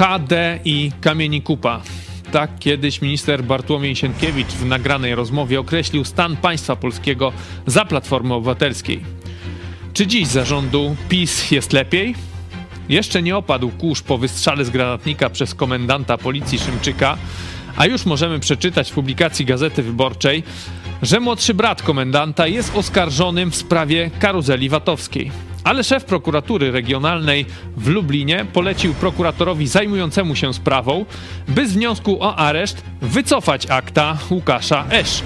HD i Kamieni Kupa. Tak kiedyś minister Bartłomiej Sienkiewicz w nagranej rozmowie określił stan państwa polskiego za Platformy Obywatelskiej. Czy dziś zarządu PiS jest lepiej? Jeszcze nie opadł kurz po wystrzale z granatnika przez komendanta policji Szymczyka, a już możemy przeczytać w publikacji Gazety Wyborczej, że młodszy brat komendanta jest oskarżonym w sprawie karuzeli VAT-owskiej. Ale szef prokuratury regionalnej w Lublinie polecił prokuratorowi zajmującemu się sprawą, by z wniosku o areszt wycofać akta Łukasza Esz.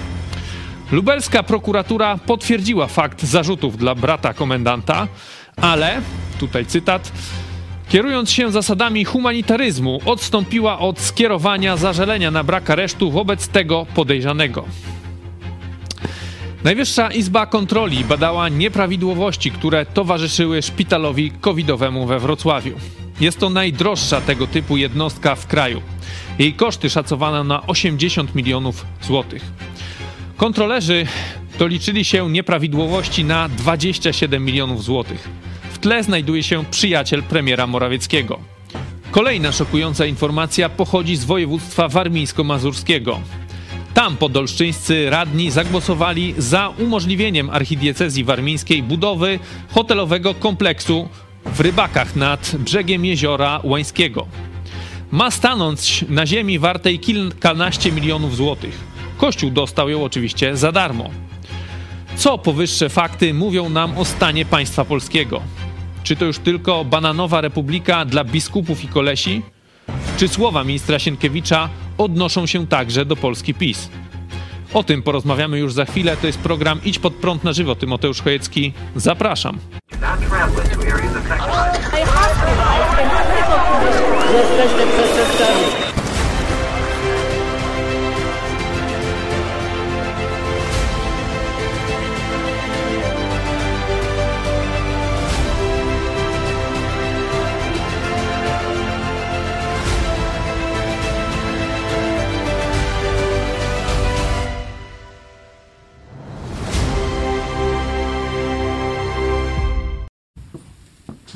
Lubelska prokuratura potwierdziła fakt zarzutów dla brata komendanta, ale, tutaj cytat, kierując się zasadami humanitaryzmu, odstąpiła od skierowania zażalenia na brak aresztu wobec tego podejrzanego. Najwyższa Izba Kontroli badała nieprawidłowości, które towarzyszyły szpitalowi covidowemu we Wrocławiu. Jest to najdroższa tego typu jednostka w kraju. Jej koszty szacowano na 80 milionów złotych. Kontrolerzy doliczyli się nieprawidłowości na 27 milionów złotych. Tle znajduje się przyjaciel premiera Morawieckiego. Kolejna szokująca informacja pochodzi z województwa warmińsko-mazurskiego. Tam podolszczyńscy radni zagłosowali za umożliwieniem archidiecezji warmińskiej budowy hotelowego kompleksu w Rybakach nad brzegiem jeziora Łańskiego. Ma stanąć na ziemi wartej kilkanaście milionów złotych. Kościół dostał ją oczywiście za darmo. Co powyższe fakty mówią nam o stanie państwa polskiego? Czy to już tylko bananowa republika dla biskupów i kolesi? Czy słowa ministra Sienkiewicza odnoszą się także do Polski PiS? O tym porozmawiamy już za chwilę. To jest program Idź pod prąd na żywo. Tymoteusz Chojecki. Zapraszam. Jesteśmy przestępcami.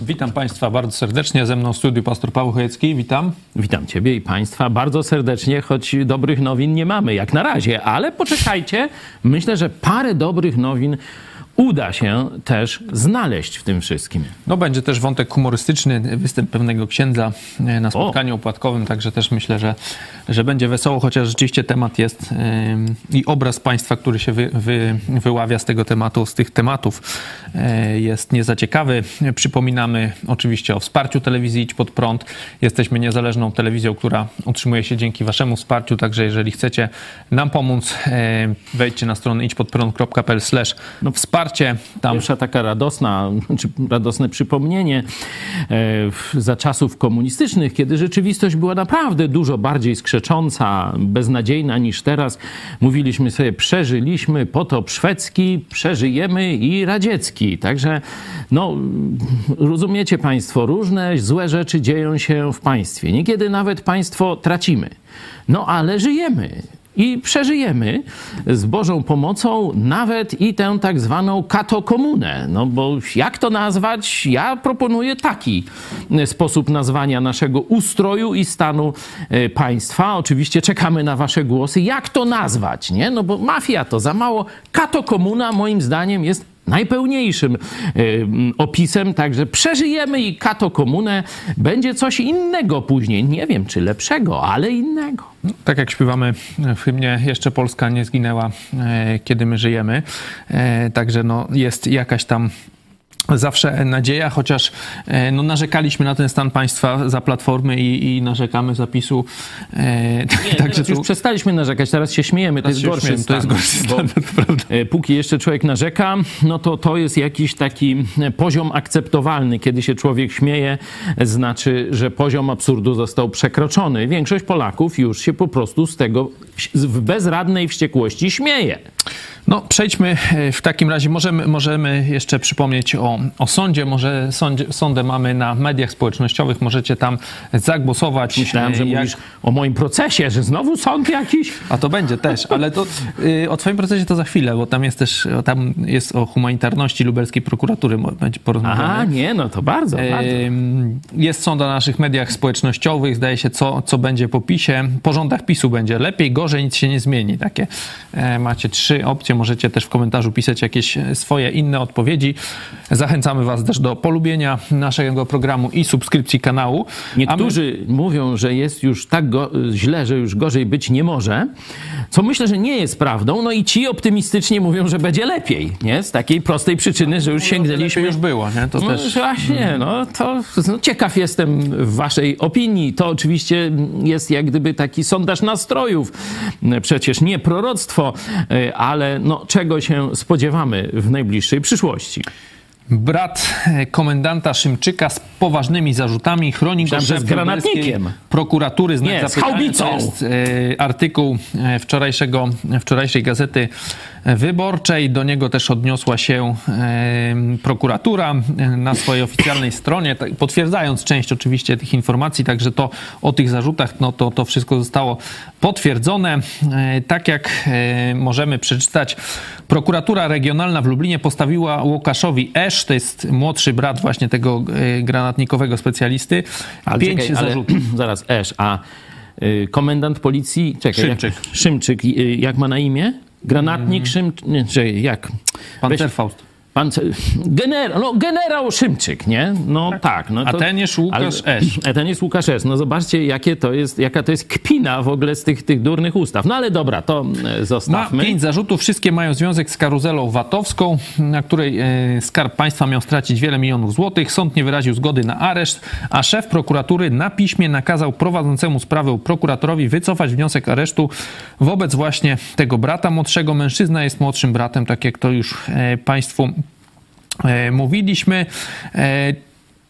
Witam Państwa bardzo serdecznie. Ze mną w studiu pastor Paweł Chojecki. Witam. Witam Ciebie i Państwa bardzo serdecznie, choć dobrych nowin nie mamy jak na razie, ale poczekajcie. Myślę, że parę dobrych nowin uda się też znaleźć w tym wszystkim. No będzie też wątek humorystyczny, występ pewnego księdza e, na spotkaniu o. opłatkowym, także też myślę, że, że będzie wesoło, chociaż rzeczywiście temat jest yy, i obraz państwa, który się wy, wy, wyławia z tego tematu, z tych tematów yy, jest niezaciekawy. Przypominamy oczywiście o wsparciu telewizji Idź Pod Prąd. Jesteśmy niezależną telewizją, która utrzymuje się dzięki waszemu wsparciu, także jeżeli chcecie nam pomóc, yy, wejdźcie na stronę idźpodprąd.pl no, wsparcie wsparcie. Tam. Taka radosna, czy radosne przypomnienie e, za czasów komunistycznych, kiedy rzeczywistość była naprawdę dużo bardziej skrzecząca, beznadziejna niż teraz. Mówiliśmy sobie, przeżyliśmy potop szwedzki, przeżyjemy i radziecki. Także, no, rozumiecie Państwo, różne złe rzeczy dzieją się w państwie. Niekiedy nawet państwo tracimy. No ale żyjemy i przeżyjemy z Bożą pomocą nawet i tę tak zwaną katokomunę. No bo jak to nazwać? Ja proponuję taki sposób nazwania naszego ustroju i stanu e, państwa. Oczywiście czekamy na wasze głosy. Jak to nazwać? Nie? No bo mafia to za mało. Katokomuna moim zdaniem jest najpełniejszym opisem, także przeżyjemy i kato komunę. Będzie coś innego później. Nie wiem, czy lepszego, ale innego. No, tak jak śpiewamy w hymnie, jeszcze Polska nie zginęła, e, kiedy my żyjemy. E, także no, jest jakaś tam zawsze nadzieja, chociaż e, no, narzekaliśmy na ten stan państwa za platformy i, i narzekamy zapisu. E, Nie, także tu... już przestaliśmy narzekać, teraz się śmiejemy, to jest gorszy śmiejemy, stan. To jest gorszy stan, prawda. E, póki jeszcze człowiek narzeka, no to to jest jakiś taki poziom akceptowalny. Kiedy się człowiek śmieje, znaczy, że poziom absurdu został przekroczony. Większość Polaków już się po prostu z tego w bezradnej wściekłości śmieje. No, przejdźmy e, w takim razie. Możemy, możemy jeszcze przypomnieć o, o sądzie. Może sądzie, sądę mamy na mediach społecznościowych. Możecie tam zagłosować. Myślałem, że e, jak... mówisz o moim procesie, że znowu sąd jakiś. A to będzie też, ale to y, o twoim procesie to za chwilę, bo tam jest też, o, tam jest o humanitarności lubelskiej prokuratury, będzie porozmawiane. Aha, nie, no to bardzo, bardzo. Jest sąd na naszych mediach społecznościowych, zdaje się, co, co będzie po PiSie. Po rządach PiSu będzie lepiej, gorzej, nic się nie zmieni. Takie e, macie trzy opcje, możecie też w komentarzu pisać jakieś e, swoje inne odpowiedzi. Zachęcamy was też do polubienia naszego programu i subskrypcji kanału. A my- Niektórzy mówią, że jest już tak go, źle, że już gorzej być nie może, co myślę, że nie jest prawdą. No i ci optymistycznie mówią, że będzie lepiej, nie? Z takiej prostej przyczyny, że już Lepiej sięgnęliśmy już było, nie? To No, też... właśnie, no to no, ciekaw jestem waszej opinii. To oczywiście jest jak gdyby taki sondaż nastrojów. Przecież nie proroctwo, y, ale no, czego się spodziewamy w najbliższej przyszłości. Brat komendanta Szymczyka z poważnymi zarzutami chroni go z granatnikiem. prokuratury. Znak Nie, z haubicą. To jest e, artykuł e, wczorajszego, wczorajszej gazety wyborczej. Do niego też odniosła się e, prokuratura na swojej oficjalnej stronie, tak, potwierdzając część oczywiście tych informacji, także to o tych zarzutach, no to, to wszystko zostało potwierdzone. E, Tak jak e, możemy przeczytać, prokuratura regionalna w Lublinie postawiła Łukaszowi Esz, to jest młodszy brat właśnie tego granatnikowego specjalisty, Ale pięć czekaj, ale zarzutów. zaraz, Esz, a y, komendant policji, czekaj, Szymczyk. Jak, Szymczyk, y, jak ma na imię? Granatnik Szymczyk, nie, czekaj, jak? Pancer Weź- Faust. Pan, generał, no, generał Szymczyk, nie? No tak. no A ten jest Łukasz Esz. A ten jest Łukasz Esz. No zobaczcie, jakie to jest, jaka to jest kpina w ogóle z tych, tych durnych ustaw. No ale dobra, to e, Ma zostawmy. pięć zarzutów, wszystkie mają związek z karuzelą VAT-owską, na której e, Skarb Państwa miał stracić wiele milionów złotych. Sąd nie wyraził zgody na areszt, a szef prokuratury na piśmie nakazał prowadzącemu sprawę prokuratorowi wycofać wniosek aresztu wobec właśnie tego brata młodszego. Mężczyzna jest młodszym bratem, tak jak to już e, Państwu mówiliśmy.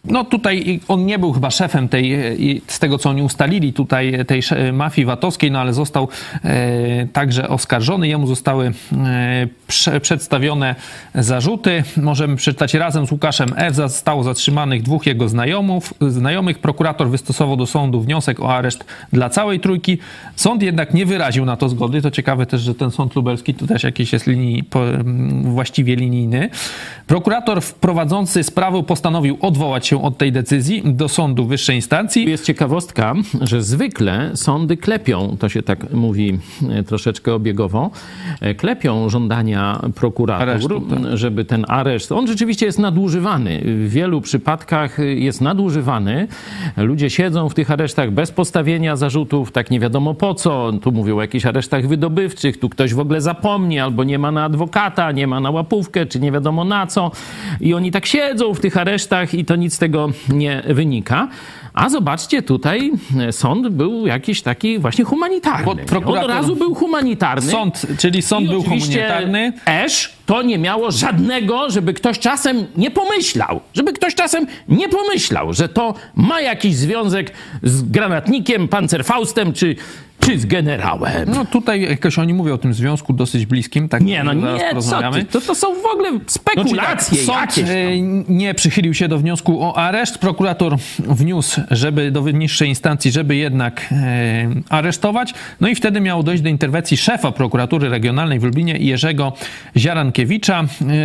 E, no tutaj on nie był chyba szefem tej, e, z tego co oni ustalili tutaj, tej sze- mafii VAT-owskiej, no ale został e, także oskarżony. Jemu zostały e, prze, przedstawione zarzuty. Możemy przeczytać razem z Łukaszem F. Zostało zatrzymanych dwóch jego znajomów, znajomych. Prokurator wystosował do sądu wniosek o areszt dla całej trójki. Sąd jednak nie wyraził na to zgody. To ciekawe też, że ten sąd lubelski to też jakiś jest linii, właściwie linijny. Prokurator prowadzący sprawę postanowił odwołać się od tej decyzji do sądu wyższej instancji. Jest ciekawostka, że zwykle sądy klepią, to się tak mówi e, troszeczkę obiegowo, e, klepią żądania prokuratur, Aresztu, tak. żeby ten areszt, on rzeczywiście jest nadużywany. W wielu przypadkach jest nadużywany. Ludzie siedzą w tych aresztach bez postawienia zarzutów, tak nie wiadomo po co. Tu mówią o jakichś aresztach wydobywczych, tu ktoś w ogóle zapomni, albo nie ma na adwokata, nie ma na łapówkę, czy nie wiadomo na co. I oni tak siedzą w tych aresztach i to nic z tego nie wynika. A zobaczcie, tutaj e, sąd był jakiś taki właśnie humanitarny. Od razu był humanitarny. Sąd, czyli sąd był humanitarny. Esz to nie miało żadnego, żeby ktoś czasem nie pomyślał, żeby ktoś czasem nie pomyślał, że to ma jakiś związek z granatnikiem, pancerfaustem czy, czy z generałem. No tutaj jakoś oni mówią o tym związku dosyć bliskim. Tak Nie, no nie, co ty, to, to są w ogóle No, spekulacje tak, sąd jakieś. e, nie przychylił się do wniosku o areszt. Prokurator wniósł, żeby do niższej instancji, żeby jednak e, aresztować. No i wtedy miało dojść do interwencji szefa prokuratury regionalnej w Lublinie Jerzego Ziarankiewicza.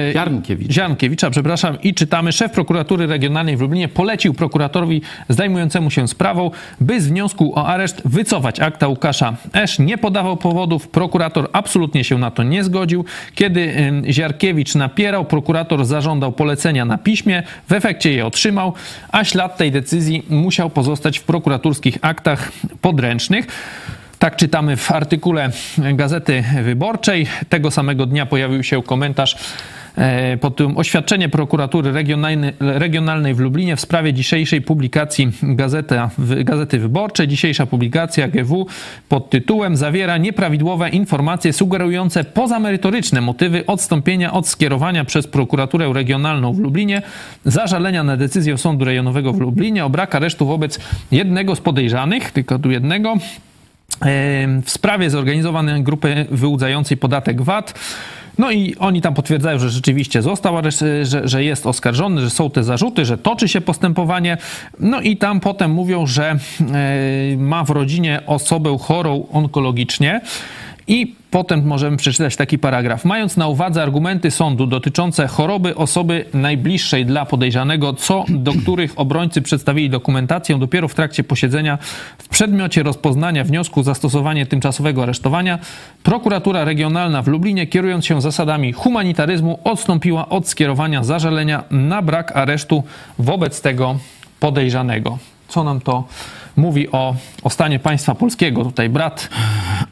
E, Ziarnkiewicza. Ziarnkiewicza, przepraszam. I czytamy, szef prokuratury regionalnej w Lublinie polecił prokuratorowi zajmującemu się sprawą, by z wniosku o areszt wycofać akta Łukasza Esz. Nie podawał powodów. Prokurator absolutnie się na to nie zgodził. Kiedy Ziarkiewicz napierał, prokurator zażądał polecenia na piśmie. W efekcie je otrzymał, a ślad tej decyzji musiał pozostać w prokuratorskich aktach podręcznych. Tak czytamy w artykule Gazety Wyborczej. Tego samego dnia pojawił się komentarz pod tym oświadczenie prokuratury regionalnej, w Lublinie w sprawie dzisiejszej publikacji Gazety Wyborczej. Dzisiejsza publikacja GW pod tytułem zawiera nieprawidłowe informacje sugerujące pozamerytoryczne motywy odstąpienia od skierowania przez prokuraturę regionalną w Lublinie zażalenia na decyzję Sądu Rejonowego w Lublinie o brak aresztu wobec jednego z podejrzanych, tylko tu jednego, w sprawie zorganizowanej grupy wyłudzającej podatek VAT. No i oni tam potwierdzają, że rzeczywiście został areszt- że, że jest oskarżony, że są te zarzuty, że toczy się postępowanie. No i tam potem mówią, że e, ma w rodzinie osobę chorą onkologicznie. I potem możemy przeczytać taki paragraf. Mając na uwadze argumenty sądu dotyczące choroby osoby najbliższej dla podejrzanego, co do których obrońcy przedstawili dokumentację dopiero w trakcie posiedzenia w przedmiocie rozpoznania wniosku zastosowanie tymczasowego aresztowania, prokuratura regionalna w Lublinie, kierując się zasadami humanitaryzmu, odstąpiła od skierowania zażalenia na brak aresztu wobec tego podejrzanego. Co nam to mówi o, o stanie państwa polskiego? Tutaj brat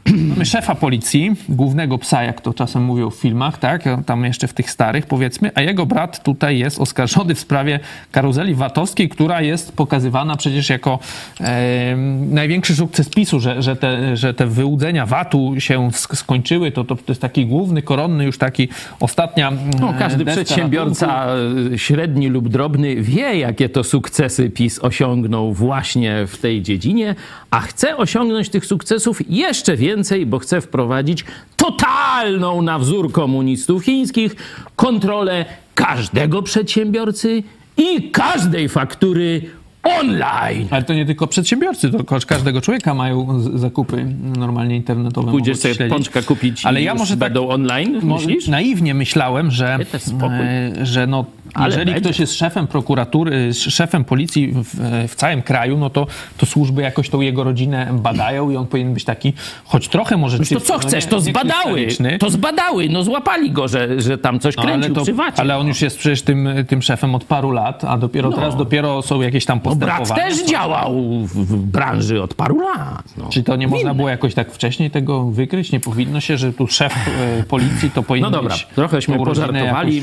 Mamy szefa policji, głównego psa, jak to czasem mówią w filmach, tak? Tam jeszcze w tych starych, powiedzmy, a jego brat tutaj jest oskarżony w sprawie karuzeli VAT-owskiej, która jest pokazywana przecież jako e, największy sukces PiSu, że, że, te, że te wyłudzenia VAT-u się skończyły. To, to, to jest taki główny, koronny, już taki ostatnia. No, każdy przedsiębiorca ratunku. średni lub drobny wie, jakie to sukcesy PiS osiągnął właśnie w tej dziedzinie, a chce osiągnąć tych sukcesów jeszcze więcej, bo chce wprowadzić totalną na wzór komunistów chińskich kontrolę każdego przedsiębiorcy i każdej faktury online. Ale to nie tylko przedsiębiorcy, to każdego człowieka mają zakupy normalnie internetowe. Pójdziesz sobie śledzić. pączka kupić Ale ja może będą tak, online, myślisz? Naiwnie myślałem, że, e, że no ale jeżeli będzie. ktoś jest szefem prokuratury, szefem policji w, w, całym kraju, no to, to służby jakoś tą jego rodzinę badają i on powinien być taki, choć trochę może... No to co chcesz, no to zbadały, to zbadały, no złapali go, że, że tam coś kręcił ale to. Ale on już jest przecież tym, tym szefem od paru lat, a dopiero no. teraz dopiero są jakieś tam. No brat też działał w branży od paru lat. No. Czy to nie Winny. można było jakoś tak wcześniej tego wykryć? Nie powinno się, że tu szef e, policji to powinien No dobra, trochęśmy pożartowali.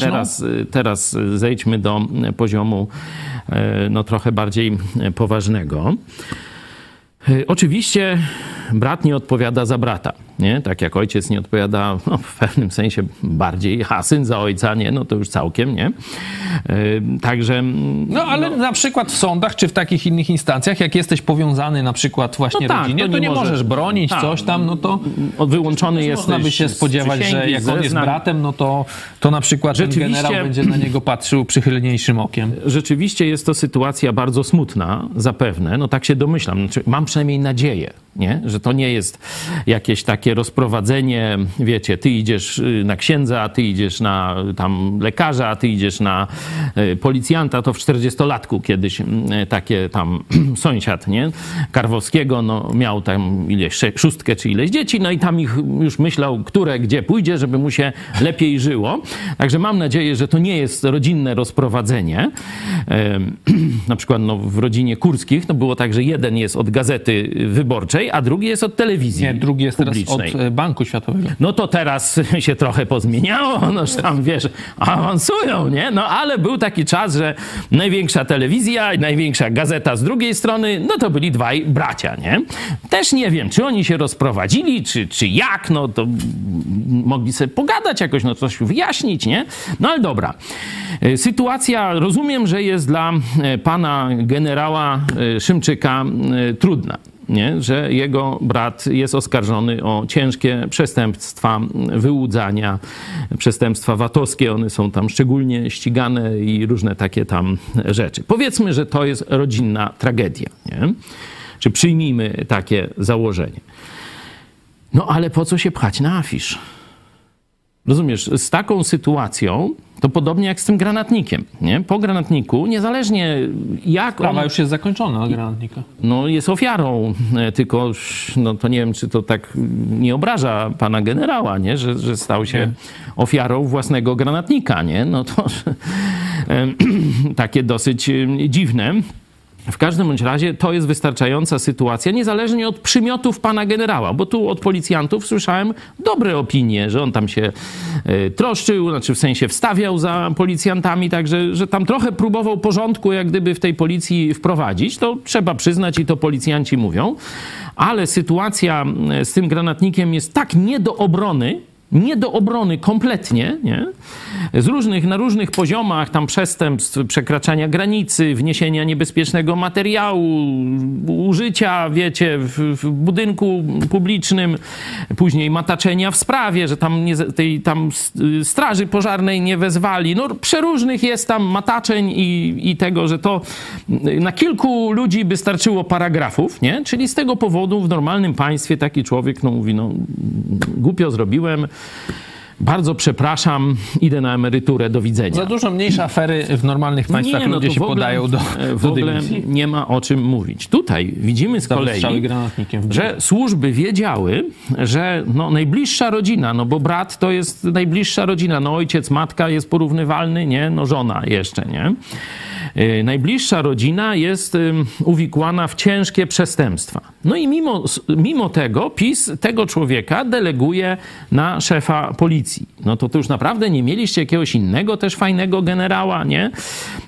Teraz, teraz zejdźmy do poziomu e, no, trochę bardziej poważnego. E, oczywiście brat nie odpowiada za brata nie? Tak jak ojciec nie odpowiada no, w pewnym sensie bardziej, a syn za ojca, nie? No to już całkiem, nie? Yy, także... No ale no, na przykład w sądach, czy w takich innych instancjach, jak jesteś powiązany na przykład właśnie no tak, rodzinie, to nie, to nie możesz, możesz bronić tak, coś tam, no to... Wyłączony jest. Można by się spodziewać, że jak on jest bratem, no to, to na przykład ten generał będzie na niego patrzył przychylniejszym okiem. Rzeczywiście jest to sytuacja bardzo smutna, zapewne, no tak się domyślam. Znaczy, mam przynajmniej nadzieję, nie? Że to nie jest jakieś takie takie rozprowadzenie, wiecie, ty idziesz y, na księdza, ty idziesz na tam lekarza, ty idziesz na y, policjanta, to w 40-latku kiedyś y, takie tam sąsiad, nie, Karwowskiego, no miał tam ileś, szóstkę czy ileś dzieci, no i tam ich już myślał, które gdzie pójdzie, żeby mu się lepiej żyło. Także mam nadzieję, że to nie jest rodzinne rozprowadzenie. Na przykład no, w rodzinie Kurskich no było tak, że jeden jest od gazety wyborczej, a drugi jest od telewizji. Nie, drugi jest od e, Banku Światowego. No to teraz się trochę pozmieniało, noż tam wiesz, awansują, nie? No ale był taki czas, że największa telewizja i największa gazeta z drugiej strony, no to byli dwaj bracia, nie? Też nie wiem, czy oni się rozprowadzili, czy, czy jak, no to mogli sobie pogadać jakoś, no coś wyjaśnić, nie? No ale dobra. E, sytuacja, rozumiem, że jest dla e, pana generała Szymczyka trudna nie? że jego brat jest oskarżony o ciężkie przestępstwa wyłudzania, przestępstwa VAT-owskie, one są tam szczególnie ścigane i różne takie tam rzeczy. Powiedzmy, że to jest rodzinna tragedia. Nie? Czy przyjmijmy takie założenie. No ale po co się pchać na afisz? Rozumiesz, z taką sytuacją to podobnie jak z tym granatnikiem. Nie? Po granatniku, niezależnie jak Sprawa on... już jest zakończona granatnika. No jest ofiarą, e, tylko no, to nie wiem, czy to tak nie obraża pana generała, nie? Że, że stał się nie. ofiarą własnego granatnika. Nie? No to takie dosyć dziwne. W każdym bądź razie to jest wystarczająca sytuacja, niezależnie od przymiotów pana generała, bo tu od policjantów słyszałem dobre opinie, że on tam się y, troszczył, znaczy w sensie wstawiał za policjantami, także że tam trochę próbował porządku jak gdyby w tej policji wprowadzić, to trzeba przyznać i to policjanci mówią, ale sytuacja e, z tym granatnikiem jest tak nie do obrony, nie do obrony kompletnie, nie? Z różnych, na różnych poziomach tam przestępstw, przekraczania granicy, wniesienia niebezpiecznego materiału, użycia, wiecie, w, w budynku publicznym, później mataczenia w sprawie, że tam, nie, tej, tam straży pożarnej nie wezwali. No przeróżnych jest tam mataczeń i, i tego, że to na kilku ludzi by starczyło paragrafów, nie? Czyli z tego powodu w normalnym państwie taki człowiek no, mówi, no głupio zrobiłem, bardzo przepraszam, idę na emeryturę, do widzenia. Za dużo mniejsze afery w normalnych państwach Nie, no ludzie się w ogóle- podają do, W do ogóle dymisji. nie ma o czym mówić. Tutaj widzimy z kolei, w że służby wiedziały, że no, najbliższa rodzina, no bo brat to jest najbliższa rodzina, no ojciec, matka jest porównywalny, nie? No żona jeszcze, nie? Yy, Najbliższa rodzina jest uwikłana w ciężkie przestępstwa. No i mimo, mimo tego PiS tego człowieka deleguje na szefa policji. No to, to już naprawdę nie mieliście jakiegoś innego też fajnego generała, nie?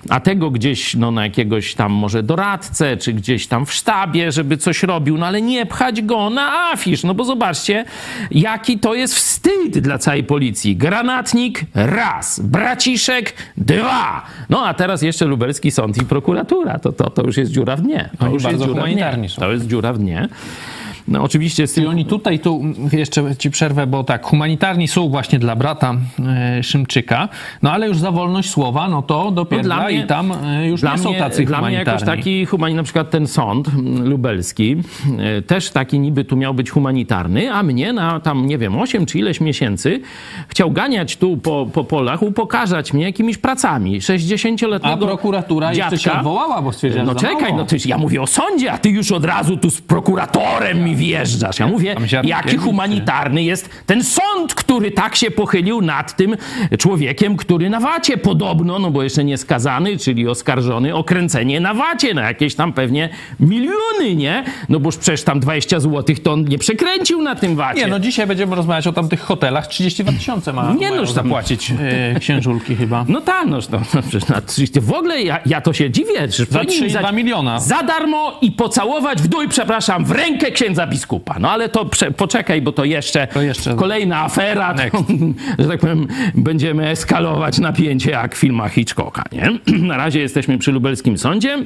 A tego gdzieś no, na jakiegoś tam może doradcę, czy gdzieś tam w sztabie, żeby coś robił, no ale nie pchać go na afisz, no bo zobaczcie, jaki to jest wstyd dla całej policji. Granatnik raz, braciszek dwa. No a teraz jeszcze lubelski sąd i prokuratura. To, to, to już jest dziura w dnie. To Oni już bardzo jest dziura w dnie. są. To jest dziura w dnie. No oczywiście z tym I oni tutaj, tu jeszcze ci przerwę, bo tak, humanitarni są właśnie dla brata e, Szymczyka, no ale już za wolność słowa, no to dopiero i tam e, już nie są tacy dla mnie humanitarni. jakoś taki humanitarny, na przykład ten sąd lubelski, e, też taki niby tu miał być humanitarny, a mnie na tam, nie wiem, 8 czy ileś miesięcy chciał ganiać tu po, po polach, upokarzać mnie jakimiś pracami. 60-letniego A prokuratura jeszcze się dziadka. odwołała, bo stwierdziła, No czekaj, mało. no ty, ja mówię o sądzie, a ty już od razu tu z prokuratorem mi wjeżdżasz. Ja mówię, jaki humanitarny jest ten sąd, który tak się pochylił nad tym człowiekiem, który na wacie podobno, no bo jeszcze nie skazany, czyli oskarżony o kręcenie na wacie na jakieś tam pewnie miliony, nie? No boż przecież tam 20 zł to on nie przekręcił na tym wacie. Nie, no dzisiaj będziemy rozmawiać o tamtych hotelach. 32 tysiące ma, Nie, no tam- zapłacić e, księżulki chyba. No tak, no, no, no przecież na 30. W ogóle ja, ja to się dziwię. Że Za powinni 3,2 za- miliona. Za darmo i pocałować w dół, przepraszam, w rękę księdza biskupa. No ale to poczekaj, bo to jeszcze, To jeszcze- kolejna afera, to, że tak powiem, będziemy eskalować napięcie jak w filmach Hitchcocka, nie? Na razie jesteśmy przy lubelskim sądzie.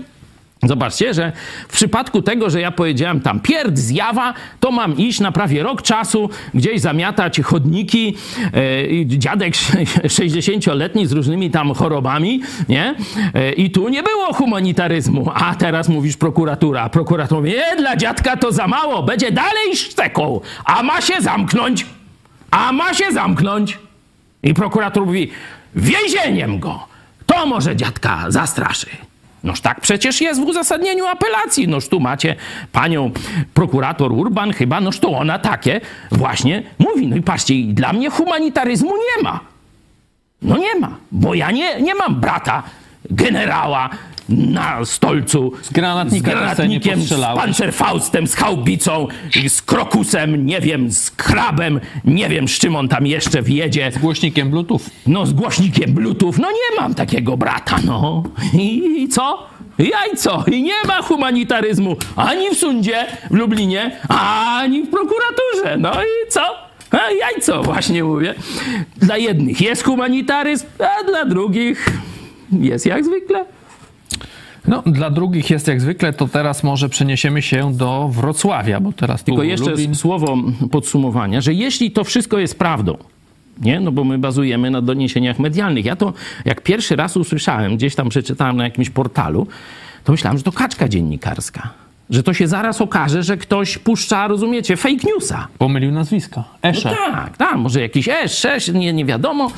Zobaczcie, że w przypadku tego, że ja powiedziałem tam pierd, zjawa, to mam iść na prawie rok czasu, gdzieś zamiatać chodniki, i dziadek 60-letni z różnymi tam chorobami, nie? E, I tu nie było humanitaryzmu. A teraz mówisz prokuratura. Prokurator mówi, nie, dla dziadka to za mało, będzie dalej szczeką, a ma się zamknąć, a ma się zamknąć. I prokurator mówi, więzieniem go. To może dziadka zastraszy. Noż tak przecież jest w uzasadnieniu apelacji. Noż tu macie panią prokurator Urban chyba, noż to ona takie właśnie mówi. No i patrzcie, dla mnie humanitaryzmu nie ma. No nie ma, bo ja nie, nie mam brata generała na stolcu Z granatnika z granatnikiem, z pancerfaustem, z haubicą, z krokusem, nie wiem, z krabem, nie wiem z czym on tam jeszcze wjedzie. Głośnikiem Bluetooth. No z głośnikiem Bluetooth, no nie mam takiego brata, no. I, i co? Jajco. I nie ma humanitaryzmu ani w sądzie w Lublinie, ani w prokuraturze. No i co? A jajco, właśnie mówię. Dla jednych jest humanitaryzm, a dla drugich jest jak zwykle. No, dla drugich jest jak zwykle, to teraz może przeniesiemy się do Wrocławia, bo teraz Tylko jeszcze Lublin... słowo podsumowania, że jeśli to wszystko jest prawdą, nie? No bo my bazujemy na doniesieniach medialnych. Ja to jak pierwszy raz usłyszałem, gdzieś tam przeczytałem na jakimś portalu, to myślałem, że to kaczka dziennikarska. Że to się zaraz okaże, że ktoś puszcza, rozumiecie, fake newsa. Pomylił nazwiska. Esze. No tak, tak, może jakiś S6, nie, nie wiadomo,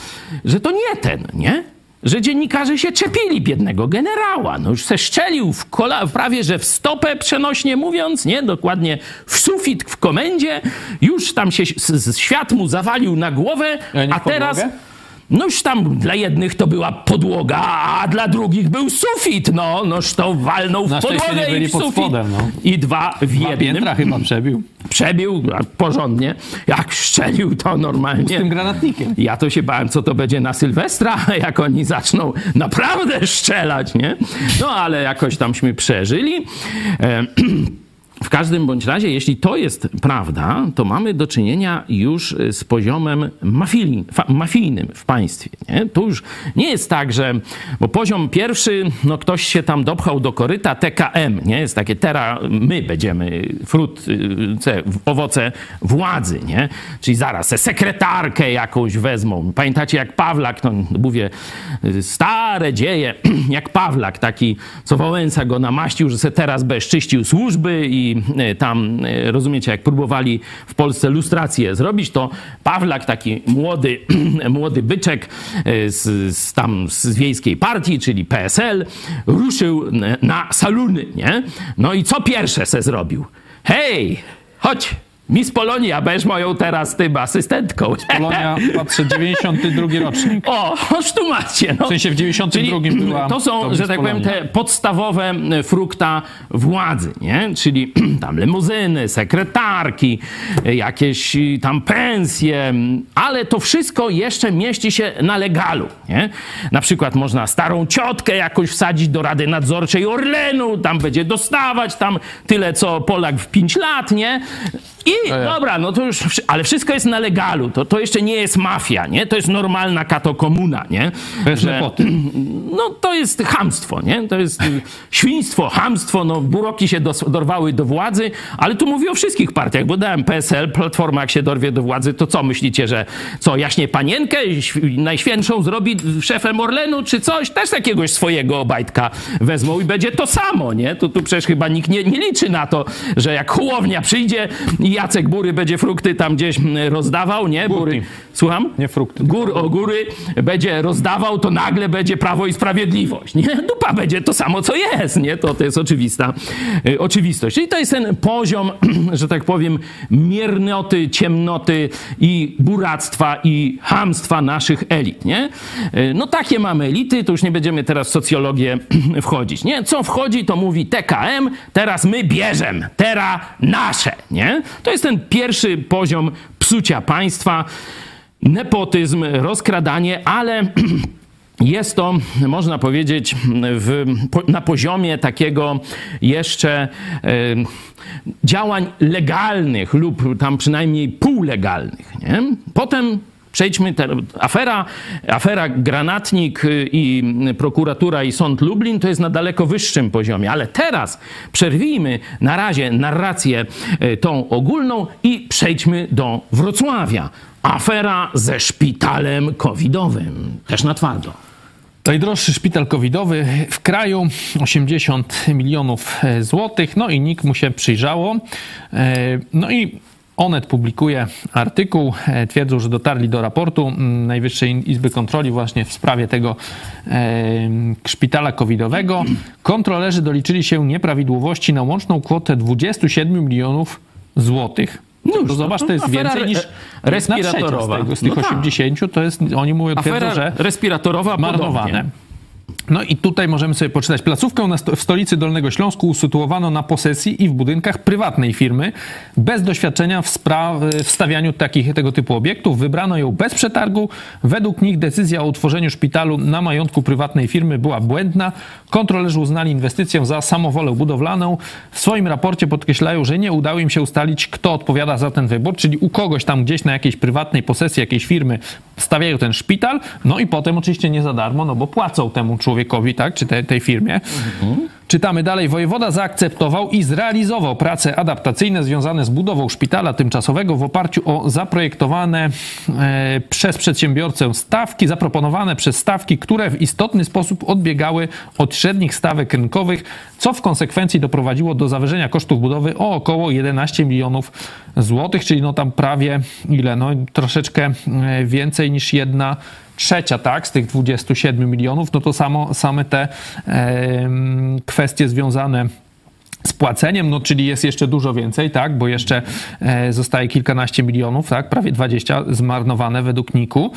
że to nie ten, nie? Że dziennikarze się czepili biednego generała. No już se szczelił w kola, prawie że w stopę przenośnie mówiąc, nie? Dokładnie w sufit w komendzie. Już tam się świat mu zawalił na głowę, A nie a teraz... podłogę? No już tam dla jednych to była podłoga, a dla drugich był sufit. No, noż to walnął w Na podłogę i w sufit. spodem, no. I dwa w Dwa jednym. piętra chyba przebił. Przebił porządnie. Jak szczelił to normalnie. Z tym granatnikiem. Ja to się bałem, co to będzie na Sylwestra, jak oni zaczną naprawdę strzelać, nie? No ale jakoś tamśmy przeżyli. E, w każdym bądź razie, jeśli to jest prawda, to mamy do czynienia już z poziomem mafijnym, mafijnym w państwie. Nie? Tu już nie jest tak, że bo poziom pierwszy, no ktoś się tam dopchał do koryta TKM, nie? Jest takie teraz my będziemy frut, y, owoce władzy, nie? Czyli zaraz se sekretarkę jakąś wezmą. Pamiętacie jak Pawlak, no mówię, stare dzieje, jak Pawlak taki, co Wałęsa go namaścił, że se teraz bezczyścił służby i e, tam, e, rozumiecie, jak próbowali w Polsce lustrację zrobić, to Pawlak, taki młody, młody byczek e, z, z tam z wiejskiej partii, czyli PSL, ruszył na saluny, nie? No i co pierwsze se zrobił? Hej, chodź, Miss Polonia, będziesz moją teraz tym asystentką. Polonia, patrzę, 92 rocznik. O, choć tu macie. No. W sensie w 92 Czyli była... To są, to że tak powiem, te podstawowe frukta władzy, nie? Czyli tam limuzyny, sekretarki, jakieś tam pensje, ale to wszystko jeszcze mieści się na legalu, nie? Na przykład można starą ciotkę jakoś wsadzić do Rady Nadzorczej Orlenu, tam będzie dostawać tam tyle, co Polak w 5 lat, nie? I dobra, no to już, ale wszystko jest na legalu. To, to jeszcze nie jest mafia, nie? To jest normalna katokomuna, nie? Bez Że, No to jest hamstwo, nie? To jest y, świństwo, hamstwo, no buroki się dos, dorwały do władzy, ale tu mówię o wszystkich partiach, bo dałem PSL, Platforma jak się dorwie do władzy, to co myślicie, że co, jaśnie panienkę najświętszą zrobi szefem Orlenu czy coś? Też jakiegoś swojego obajtka wezmą i będzie to samo, nie? To tu przecież chyba nikt nie, nie liczy na to, że jak Hołownia przyjdzie i Jacek Bury będzie frukty tam gdzieś mm, rozdawał, nie? Bury. Słucham? Nie frukty. Gór o góry będzie rozdawał, to nagle będzie Prawo i Sprawiedliwość, nie? Dupa będzie to samo, co jest, nie? To, to jest oczywista y, oczywistość. Czyli to jest ten poziom, że tak powiem, miernoty, ciemnoty i buractwa i hamstwa naszych elit, nie? Y, no takie mamy elity, to już nie będziemy teraz w socjologię wchodzić, nie? Co wchodzi, to mówi TKM, teraz my bierzemy, teraz nasze, nie? To jest ten pierwszy poziom psucia państwa, nepotyzm, rozkradanie, ale jest to, można powiedzieć, w, na poziomie takiego jeszcze działań legalnych lub tam przynajmniej półlegalnych. Nie? Potem Przejdźmy, te, afera, afera Granatnik y, i prokuratura i sąd Lublin to jest na daleko wyższym poziomie, ale teraz przerwijmy na razie narrację y, tą ogólną i przejdźmy do Wrocławia. Afera ze szpitalem covidowym, też na twardo. Najdroższy szpital covidowy w kraju 80 milionów e, złotych, no i NIK mu się przyjrzało. E, no i Onet publikuje artykuł, e, twierdzą, że dotarli do raportu mm, Najwyższej Izby Kontroli właśnie w sprawie tego e, szpitala covidowego. Kontrolerzy doliczyli się nieprawidłowości na łączną kwotę 27 milionów złotych. No, to zobacz, to jest więcej niż respiratorowa. Z, tego, z tych no 80 tak. to jest, oni mówią, twierdzą, że respiratorowa marnowane. Podobnie. No i tutaj możemy sobie poczytać. Placówkę w stolicy Dolnego Śląsku usytuowano na posesji i w budynkach prywatnej firmy. Bez doświadczenia w, w stawianiu takich, tego typu obiektów wybrano ją bez przetargu. Według nich decyzja o utworzeniu szpitalu na majątku prywatnej firmy była błędna. Kontrolerzy uznali inwestycję za samowolę budowlaną. W swoim raporcie podkreślają, że nie udało im się ustalić, kto odpowiada za ten wybór, czyli u kogoś tam gdzieś na jakiejś prywatnej posesji jakiejś firmy stawiają ten szpital, no i potem oczywiście nie za darmo, no bo płacą temu człowiekowi, tak, czy te, tej firmie. Mhm. Czytamy dalej. Wojewoda zaakceptował i zrealizował prace adaptacyjne związane z budową szpitala tymczasowego w oparciu o zaprojektowane e, przez przedsiębiorcę stawki, zaproponowane przez stawki, które w istotny sposób odbiegały od średnich stawek rynkowych, co w konsekwencji doprowadziło do zawyżenia kosztów budowy o około 11 milionów złotych, czyli no tam prawie ile? No troszeczkę e, więcej niż jedna trzecia, tak, z tych 27 milionów, no to samo, same te kwestie związane z płaceniem, no czyli jest jeszcze dużo więcej, tak, bo jeszcze e, zostaje kilkanaście milionów, tak, prawie 20 zmarnowane według NIK-u.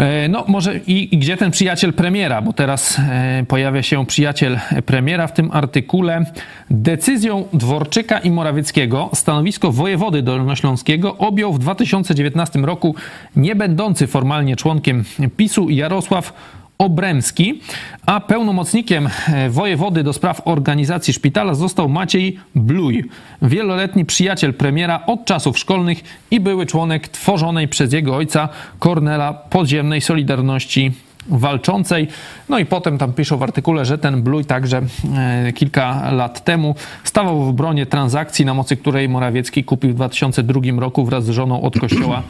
E, no może i, i, gdzie ten przyjaciel premiera, bo teraz e, pojawia się przyjaciel premiera w tym artykule. Decyzją Dworczyka i Morawieckiego stanowisko wojewody dolnośląskiego objął w 2019 roku nie będący formalnie członkiem PiSu Jarosław Obremski, a pełnomocnikiem e, wojewody do spraw organizacji szpitala został Maciej Bluj, wieloletni przyjaciel premiera od czasów szkolnych i były członek tworzonej przez jego ojca Kornela podziemnej Solidarności walczącej. No i potem tam piszą w artykule, że ten Bluj także e, kilka lat temu stawał w obronie transakcji, na mocy której Morawiecki kupił w 2002 roku wraz z żoną od kościoła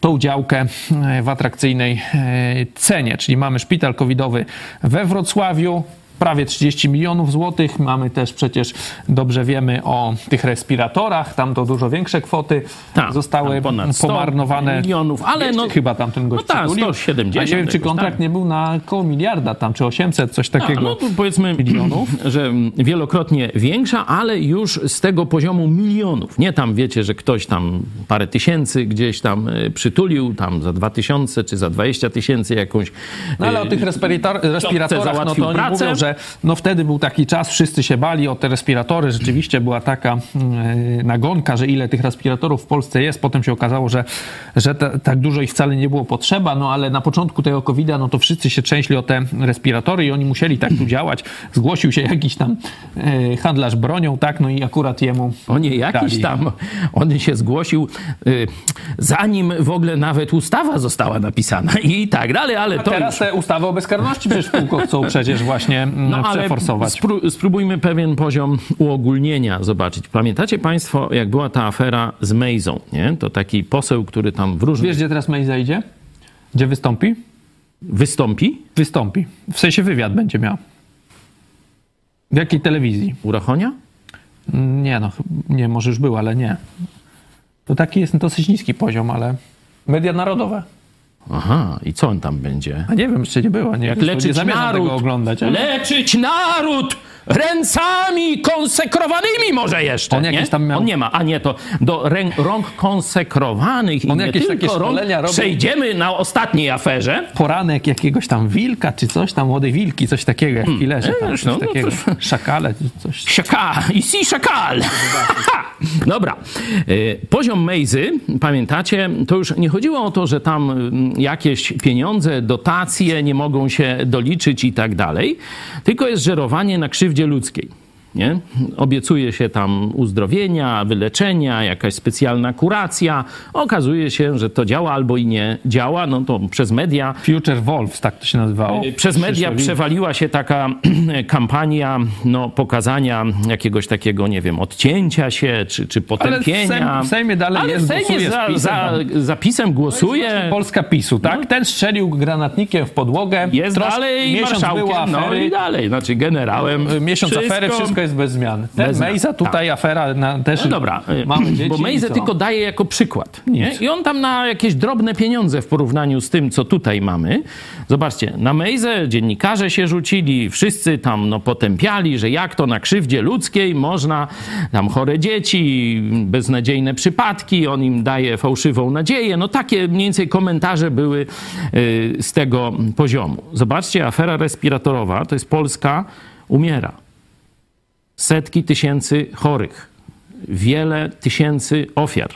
tą działkę e, w atrakcyjnej e, cenie. Czyli mamy szpital covidowy we Wrocławiu, prawie 30 milionów złotych. Mamy też przecież, dobrze wiemy o tych respiratorach, tam to dużo większe kwoty Tak, zostały tam ponad 100 pomarnowane. milionów, ale no- chyba tam ten gość no tak, przytulił. 170 A nie wiem, czy kontrakt tak. nie był na koło miliarda tam, czy 800, coś takiego. no tu powiedzmy, milionów. że wielokrotnie większa, ale już z tego poziomu milionów. Nie tam wiecie, że ktoś tam parę tysięcy gdzieś tam e, przytulił, tam za dwa tysiące czy za 20 tysięcy jakąś. No ale o e, tych respirator, respiratorach, no to pracę. mówią, że no wtedy był taki czas, wszyscy się bali o te respiratory, rzeczywiście była taka mm, nagonka, że ile tych respiratorów w Polsce jest, potem się okazało, że, że ta, tak dużo ich wcale nie było potrzeba, no ale na początku tego COVID-a, no to wszyscy się trzęśli o te respiratory i oni musieli tak tu działać. Zgłosił się jakiś tam e, handlarz bronią, tak, no i akurat jemu O nie, jakiś dali. tam, on się zgłosił, y, zanim w ogóle nawet ustawa została napisana i tak dalej, ale A to teraz już... te ustawy o bezkarności przecież w chcą przecież właśnie mm, No ale przeforsować. spró- spróbujmy pewien poziom uogólnienia zobaczyć. Pamiętacie Państwo, jak była ta afera z Mejzą, nie? To taki poseł, który tam w różnych Wiesz, gdzie teraz Mejza idzie? Gdzie wystąpi? wystąpi, Wystąpi. W sensie wywiad będzie miał. W jakiej telewizji? Urachonia? Nie no, nie, może już był, ale nie. To taki jest dosyć niski poziom, ale media narodowe. Aha, i co on tam będzie? A nie wiem, jeszcze nie było. Nie, Jak nie leczyć zamierzam naród, tego oglądać. Ale... leczyć naród ręcami konsekrowanymi może jeszcze, On nie? tam miał- On nie ma, a nie, to do rę, rąk konsekrowanych i On nie jakieś takie tylko rąk szkolenia robił. przejdziemy na ostatniej aferze. Poranek jakiegoś tam wilka, czy coś tam, młode wilki, coś takiego, jak filerze, tam, coś no, no takiego. to- Szakale, czy coś. Szaka, i si szakal. Dobra. Y, Poziom Mejzy, pamiętacie, to już nie chodziło o to, że tam mm, jakieś pieniądze, dotacje nie mogą się doliczyć i tak dalej, tylko jest żerowanie na krzywdzie ludzkiej. Nie? Obiecuje się tam uzdrowienia, wyleczenia, jakaś specjalna kuracja. Okazuje się, że to działa albo i nie działa. No to przez media Future Wolves, tak to się nazywało. przez media przewaliła się taka kampania no, pokazania jakiegoś takiego, nie wiem, odcięcia się czy, czy potępienia. Sejm- w Sejmie dalej Ale jest, w Sejmie głosuje z za, PiS-em za tam. zapisem głosuje. Polska PiSu, tak? Ten strzelił granatnikiem w podłogę. No. Jest Troszkę- dalej miesiąc marszałkiem, była no afery, i dalej, znaczy generałem. Miesiąc afery, wszystko jest bez zmian. Ten Bez Mejza tutaj afera na, też No dobra, mamy dzieci bo co? tylko daje jako przykład. Nie? I on tam na jakieś drobne pieniądze w porównaniu z tym, co tutaj mamy. Zobaczcie, na Mejzę dziennikarze się rzucili, wszyscy tam no, potępiali, że jak to na krzywdzie ludzkiej można, tam chore dzieci, beznadziejne przypadki, on im daje fałszywą nadzieję. No takie mniej więcej komentarze były y, z tego poziomu. Zobaczcie, afera respiratorowa, to jest Polska umiera setki tysięcy chorych, wiele tysięcy ofiar.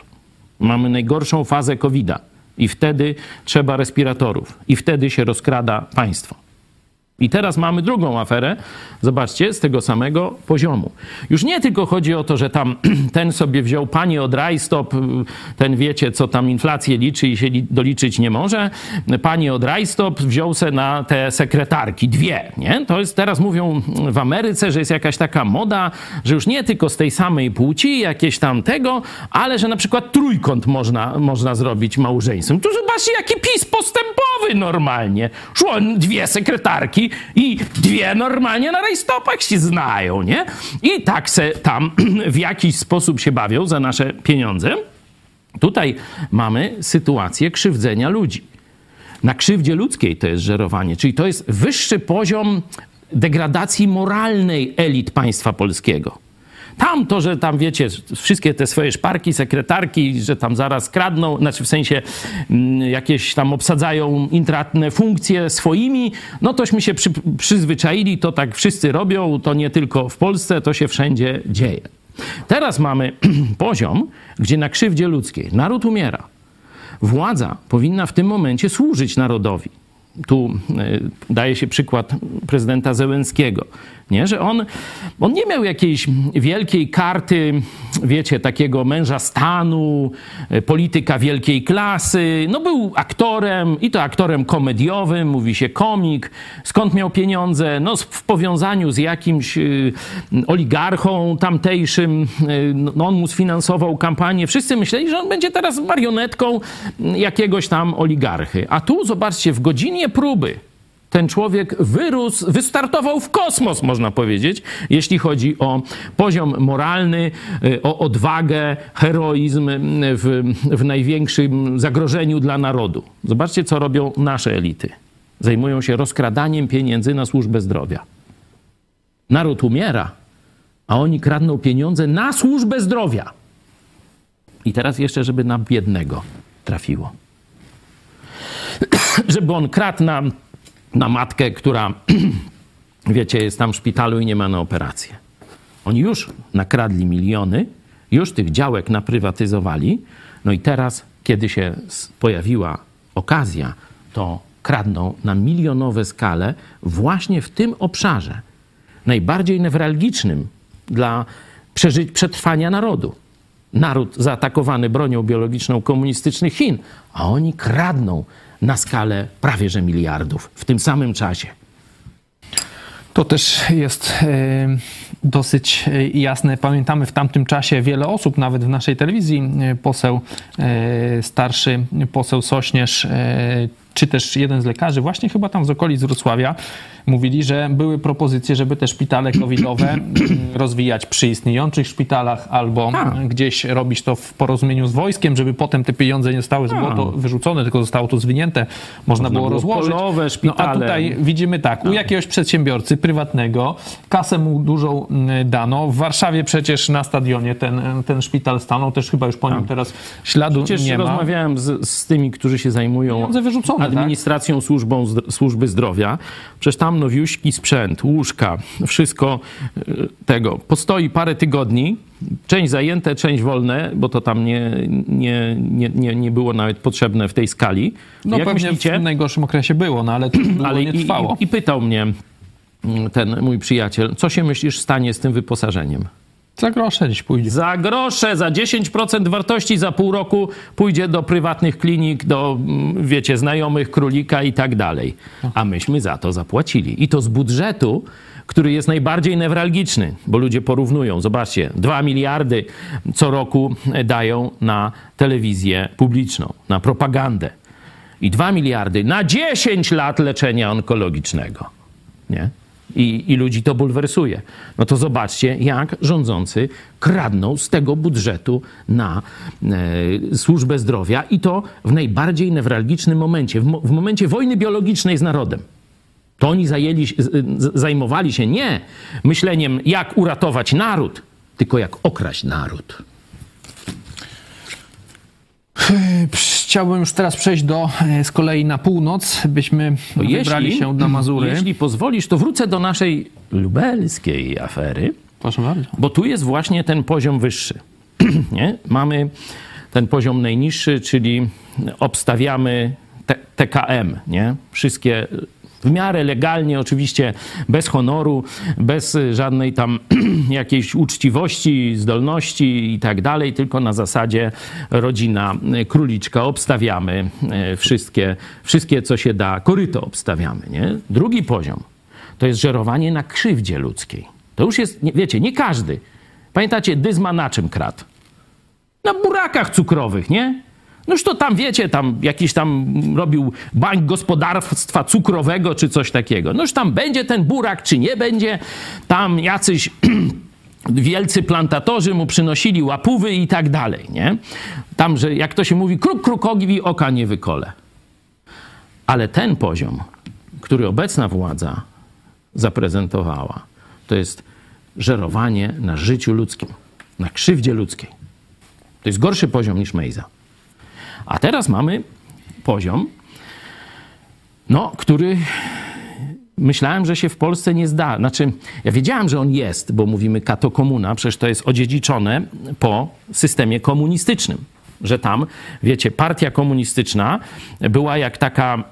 Mamy najgorszą fazę COVID-a i wtedy trzeba respiratorów, i wtedy się rozkrada państwo. I teraz mamy drugą aferę, zobaczcie, z tego samego poziomu. Już nie tylko chodzi o to, że tam ten sobie wziął panie od rajstop, ten wiecie, co tam inflację liczy i się li- doliczyć nie może. Pani od rajstop wziął se na te sekretarki, dwie, nie? To jest, teraz mówią w Ameryce, że jest jakaś taka moda, że już nie tylko z tej samej płci, jakieś tam tego, ale że na przykład trójkąt można, można zrobić małżeństwem. Tu zobaczcie, jaki PiS postępowy normalnie. Szło dwie sekretarki i dwie normalnie na rajstopach się znają, nie? I tak se tam w jakiś sposób się bawią za nasze pieniądze. Tutaj mamy sytuację krzywdzenia ludzi. Na krzywdzie ludzkiej to jest żerowanie, czyli to jest wyższy poziom degradacji moralnej elit państwa polskiego. Tam to, że tam wiecie, wszystkie te swoje szparki, sekretarki, że tam zaraz kradną, znaczy w sensie mm, jakieś tam obsadzają intratne funkcje swoimi, no tośmy się przy, przyzwyczaili, to tak wszyscy robią, to nie tylko w Polsce, to się wszędzie dzieje. Teraz mamy poziom, gdzie na krzywdzie ludzkiej naród umiera. Władza powinna w tym momencie służyć narodowi. tu e, daje się przykład prezydenta Zełenskiego, nie? że on, on nie miał jakiejś wielkiej karty, wiecie, takiego męża stanu, e, polityka wielkiej klasy. No był aktorem i to aktorem komediowym, mówi się komik. Skąd miał pieniądze? No w powiązaniu z jakimś e, oligarchą tamtejszym, no on mu sfinansował kampanię. Wszyscy myśleli, że on będzie teraz marionetką jakiegoś tam oligarchy. A tu, zobaczcie, w godzinie próby ten człowiek wyrósł, wystartował w kosmos, można powiedzieć, jeśli chodzi o poziom moralny, y, o odwagę, heroizm w, w największym zagrożeniu dla narodu. Zobaczcie, co robią nasze elity. Zajmują się rozkradaniem pieniędzy na służbę zdrowia. Naród umiera, a oni kradną pieniądze na służbę zdrowia. I teraz jeszcze, żeby na biednego trafiło. żeby on kradł na, na matkę, która, wiecie, jest tam w szpitalu i nie ma na operację. Oni już nakradli miliony, już tych działek naprywatyzowali, no i teraz, kiedy się pojawiła okazja, to kradną na milionowe skale właśnie w tym obszarze, najbardziej newralgicznym dla przetrwania narodu. Naród zaatakowany bronią biologiczną komunistycznych Chin, a oni kradną na skalę prawie że miliardów w tym samym czasie. To też jest e, dosyć e, jasne. Pamiętamy w tamtym czasie wiele osób, nawet w naszej telewizji, e, poseł starszy, poseł Sośnierz, czy też jeden z lekarzy, właśnie chyba tam z okolic Wrocławia, mówili, że były propozycje, żeby te szpitale covidowe rozwijać przy istniejących szpitalach albo A. gdzieś robić to w porozumieniu z wojskiem, żeby potem te pieniądze nie zostały to wyrzucone, tylko zostało to zwinięte, można, można było rozłożyć. Polowe, szpitale. No a tutaj widzimy tak, u jakiegoś przedsiębiorcy prywatnego kasę mu dużą dano. W Warszawie przecież na stadionie ten, ten szpital stanął, też chyba już po nim teraz śladu przecież nie ma. rozmawiałem z, z tymi, którzy się zajmują tak? administracją tak? służbą, służby zdrowia. Przecież tam nowiuśki sprzęt, łóżka, wszystko e, tego. Postoi parę tygodni, część zajęte, część wolne, bo to tam nie, nie, nie, nie, nie było nawet potrzebne w tej skali. No Jak pewnie myślicie? w najgorszym okresie było, no ale to ale nie trwało. I, i, I pytał mnie mm, ten mój przyjaciel, co się myślisz stanie z tym wyposażeniem? Za grosze dziś pójdzie. Za grosze, za 10% wartości za pół roku pójdzie do prywatnych klinik, do, mm, wiecie, znajomych królika i tak dalej. A myśmy za to zapłacili. I to z budżetu, który jest najbardziej newralgiczny, bo ludzie porównują. Zobaczcie, 2 miliardy co roku dają na telewizję publiczną, na propagandę. I 2 miliardy na 10 lat leczenia onkologicznego. Nie? I, i ludzi to bulwersuje. No to zobaczcie, jak rządzący kradną z tego budżetu na e, służbę zdrowia i to w najbardziej newralgicznym momencie, w, mo w momencie wojny biologicznej z narodem. To oni zajęli, zajmowali się nie myśleniem, jak uratować naród, tylko jak okraść naród. Chciałbym już teraz przejść do, e, z kolei na północ, byśmy no wybrali jeśli, się na Mazury. Jeśli pozwolisz, to wrócę do naszej lubelskiej afery. Proszę bardzo. Bo tu jest właśnie ten poziom wyższy. nie? Mamy ten poziom najniższy, czyli obstawiamy TKM, nie? Wszystkie w miarę legalnie, oczywiście bez honoru, bez żadnej tam jakiejś uczciwości, zdolności i tak dalej, tylko na zasadzie rodzina króliczka. Obstawiamy e, wszystkie, wszystkie co się da, koryto obstawiamy. Nie? Drugi poziom to jest żerowanie na krzywdzie ludzkiej. To już jest, wiecie, nie każdy. Pamiętacie, Dyzma na czym kradł? Na burakach cukrowych, nie? Noż to tam, wiecie, tam jakiś tam robił bank gospodarstwa cukrowego czy coś takiego. Noż tam będzie ten burak, czy nie będzie. Tam jacyś wielcy plantatorzy mu przynosili łapówy i tak dalej, nie? Tam, że jak to się mówi, kruk krukowi oka nie wykole. Ale ten poziom, który obecna władza zaprezentowała, to jest żerowanie na życiu ludzkim, na krzywdzie ludzkiej. To jest gorszy poziom niż Mejza. A teraz mamy poziom, no, który myślałem, że się w Polsce nie zda. Znaczy, ja wiedziałem, że on jest, bo mówimy katokomuna, przecież to jest odziedziczone po systemie komunistycznym. że tam, wiecie, partia komunistyczna była jak taka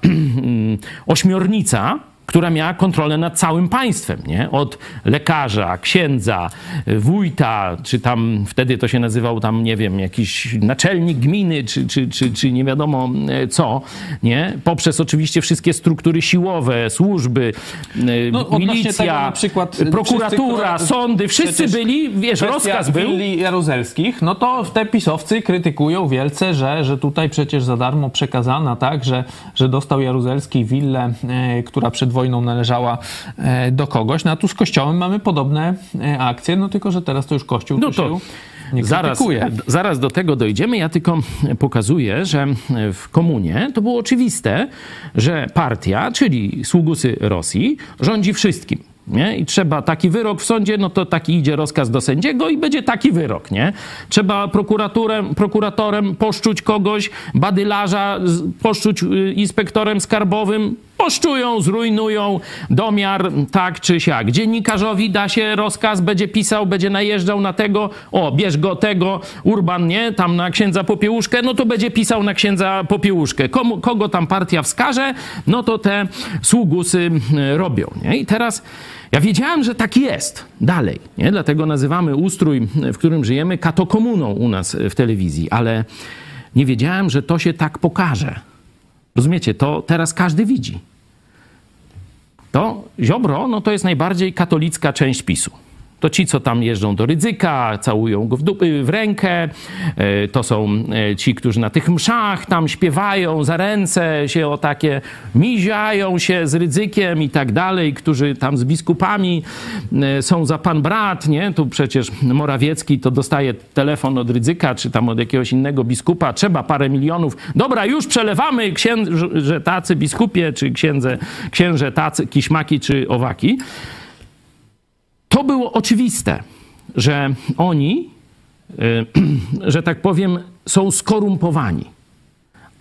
ośmiornica, która miała kontrolę nad całym państwem, nie? Od lekarza, księdza, wójta, czy tam wtedy to się nazywał tam, nie wiem, jakiś naczelnik gminy, czy, czy, czy, czy nie wiadomo e, co, nie? Poprzez oczywiście wszystkie struktury siłowe, służby, e, No, milicja, na przykład, y, prokuratura, wszyscy, sądy, wszyscy byli, wiesz, rozkaz był. willi jaruzelskich, no to te pisowcy krytykują wielce, że, że tutaj przecież za darmo przekazana, tak, że, że dostał Jaruzelski willę, e, która przed wojną należała e, do kogoś. No a tu z Kościołem mamy podobne e, akcje, no tylko, że teraz to już Kościół No to zaraz, zaraz do tego dojdziemy. Ja tylko pokazuję, że w komunie to było oczywiste, że partia, czyli sługusy Rosji, rządzi wszystkim. Nie? I trzeba taki wyrok w sądzie, no to taki idzie rozkaz do sędziego i będzie taki wyrok. Nie? Trzeba prokuratorem, prokuratorem poszczuć kogoś, badylarza poszczuć y, inspektorem skarbowym, poszczują, zrujnują domiar tak czy siak. Dziennikarzowi da się rozkaz, będzie pisał, będzie najeżdżał na tego, o, bierz go tego, Urban, nie, tam na księdza Popiełuszkę, no to będzie pisał na księdza Popiełuszkę. Komu, kogo tam partia wskaże, no to te sługusy y, robią, nie? I teraz ja wiedziałem, że tak jest dalej, nie? Dlatego nazywamy ustrój, w którym żyjemy, katokomuną u nas w telewizji, ale nie wiedziałem, że to się tak pokaże. Rozumiecie, to teraz każdy widzi. To Ziobro, no to jest najbardziej katolicka część PiSu. To ci, co tam jeżdżą do Rydzyka, całują go w, dupy, w rękę. e, To są e, ci, którzy na tych mszach tam śpiewają za ręce się o takie, miziają się z Rydzykiem i tak dalej, którzy tam z biskupami e, są za pan brat, nie? Tu przecież Morawiecki to dostaje telefon od Rydzyka, czy tam od jakiegoś innego biskupa, trzeba parę milionów. Dobra, już przelewamy księże tacy biskupie, czy księdze, księże tacy, kiśmaki, czy owaki to było oczywiste, że oni, y, że tak powiem, są skorumpowani.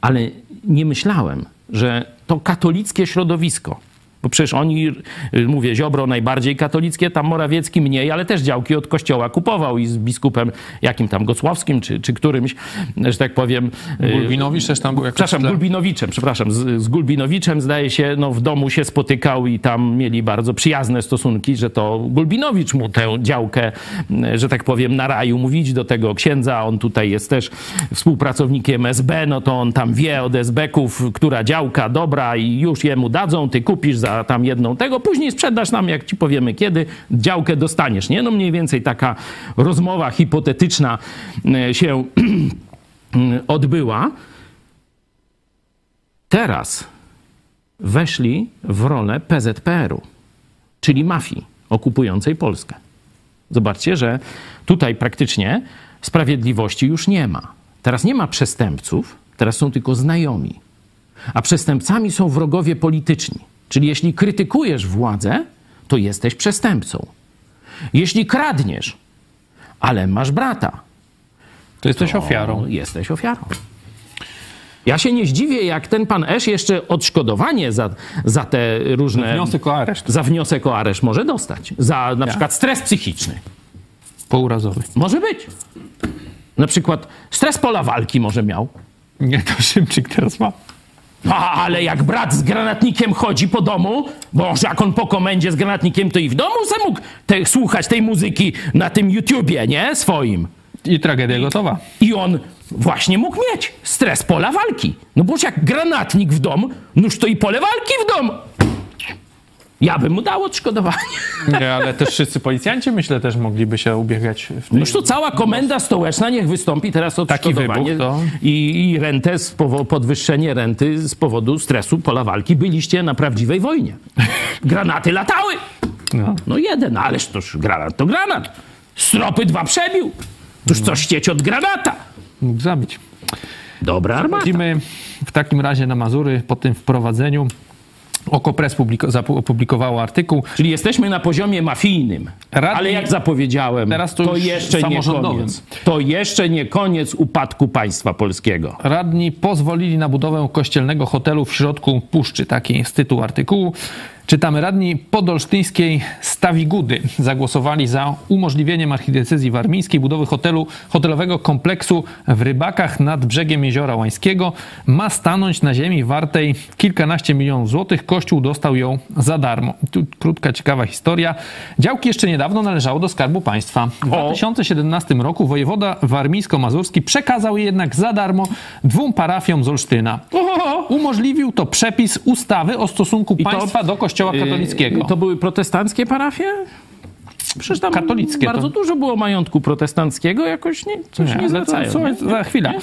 Ale nie myślałem, że to katolickie środowisko, bo przecież oni, y, mówię, Ziobro najbardziej katolickie, tam Morawiecki mniej, ale też działki od kościoła kupował i z biskupem jakim tam Gocławskim, czy, czy którymś, że tak powiem... y, Gulbinowicz też tam był jakoś Przepraszam. Gulbinowiczem, przepraszam, z, z Gulbinowiczem zdaje się, no w domu się spotykał i tam mieli bardzo przyjazne stosunki, że to Gulbinowicz mu tę działkę, m, że tak powiem, na raju mówić do tego księdza, on tutaj jest też współpracownikiem SB, no to on tam wie od SB-ków, która działka dobra i już jemu dadzą, ty kupisz za tam jedną tego, później sprzedasz nam, jak ci powiemy kiedy, działkę dostaniesz, nie? No mniej więcej taka rozmowa hipotetyczna m, się odbyła. Teraz weszli w rolę PZPR-u, czyli mafii okupującej Polskę. Zobaczcie, że tutaj praktycznie sprawiedliwości już nie ma. Teraz nie ma przestępców, teraz są tylko znajomi. A przestępcami są wrogowie polityczni. Czyli jeśli krytykujesz władzę, to jesteś przestępcą. Jeśli kradniesz, ale masz brata, To jesteś ofiarą. to Jesteś ofiarą. Ja się nie zdziwię, jak ten pan Esz jeszcze odszkodowanie za, za te różne. Wniosek o areszt Za wniosek o areszt może dostać. Za na przykład stres psychiczny. pourazowy. Może być. Na przykład stres pola walki może miał. Nie, to Szymczyk teraz ma. A, ale jak brat z granatnikiem chodzi po domu, bo jak on po komendzie z granatnikiem, to i w domu se mógł te, słuchać tej muzyki na tym YouTubie, nie? Swoim. I tragedia gotowa. I on właśnie mógł mieć stres pola walki. No boż jak granatnik w dom, noż to i pole walki w dom. Ja bym mu dał odszkodowanie. Nie, ale też wszyscy policjanci, myślę, też mogliby się ubiegać w tej... Noż to cała komenda stołeczna niech wystąpi teraz odszkodowanie wybuch, to- i, i rentę, z powo- podwyższenie renty z powodu stresu pola walki. Byliście na prawdziwej wojnie. Granaty latały. No. No jeden, ależ toż granat to granat. Stropy dwa przebił. Toż co ścieć od granata. Mógł zabić. Dobra armata. Idziemy w takim razie na Mazury po tym wprowadzeniu. Okopres opublikowało artykuł. Czyli jesteśmy na poziomie mafijnym. Radni- Ale jak zapowiedziałem, Teraz to to, jeszcze nie koniec. To jeszcze nie koniec upadku państwa polskiego. Radni pozwolili na budowę kościelnego hotelu w środku puszczy. Taki jest tytuł artykułu. Czytamy, radni podolsztyńskiej Stawigudy zagłosowali za umożliwieniem archidiecezji warmińskiej budowy hotelu, hotelowego kompleksu w Rybakach nad brzegiem Jeziora Łańskiego. Ma stanąć na ziemi wartej kilkanaście milionów złotych. Kościół dostał ją za darmo. Tu krótka, ciekawa historia. Działki jeszcze niedawno należało do Skarbu Państwa. W 2017 roku wojewoda warmińsko-mazurski przekazał je jednak za darmo dwóm parafiom z Olsztyna. Umożliwił to przepis ustawy o stosunku to- państwa do kościoła katolickiego. Yy, To były protestanckie parafie? Przecież tam Katolickie bardzo to- dużo było majątku protestanckiego, jakoś nie, coś nie, to- zwracają. słuchaj, nie? za chwilę.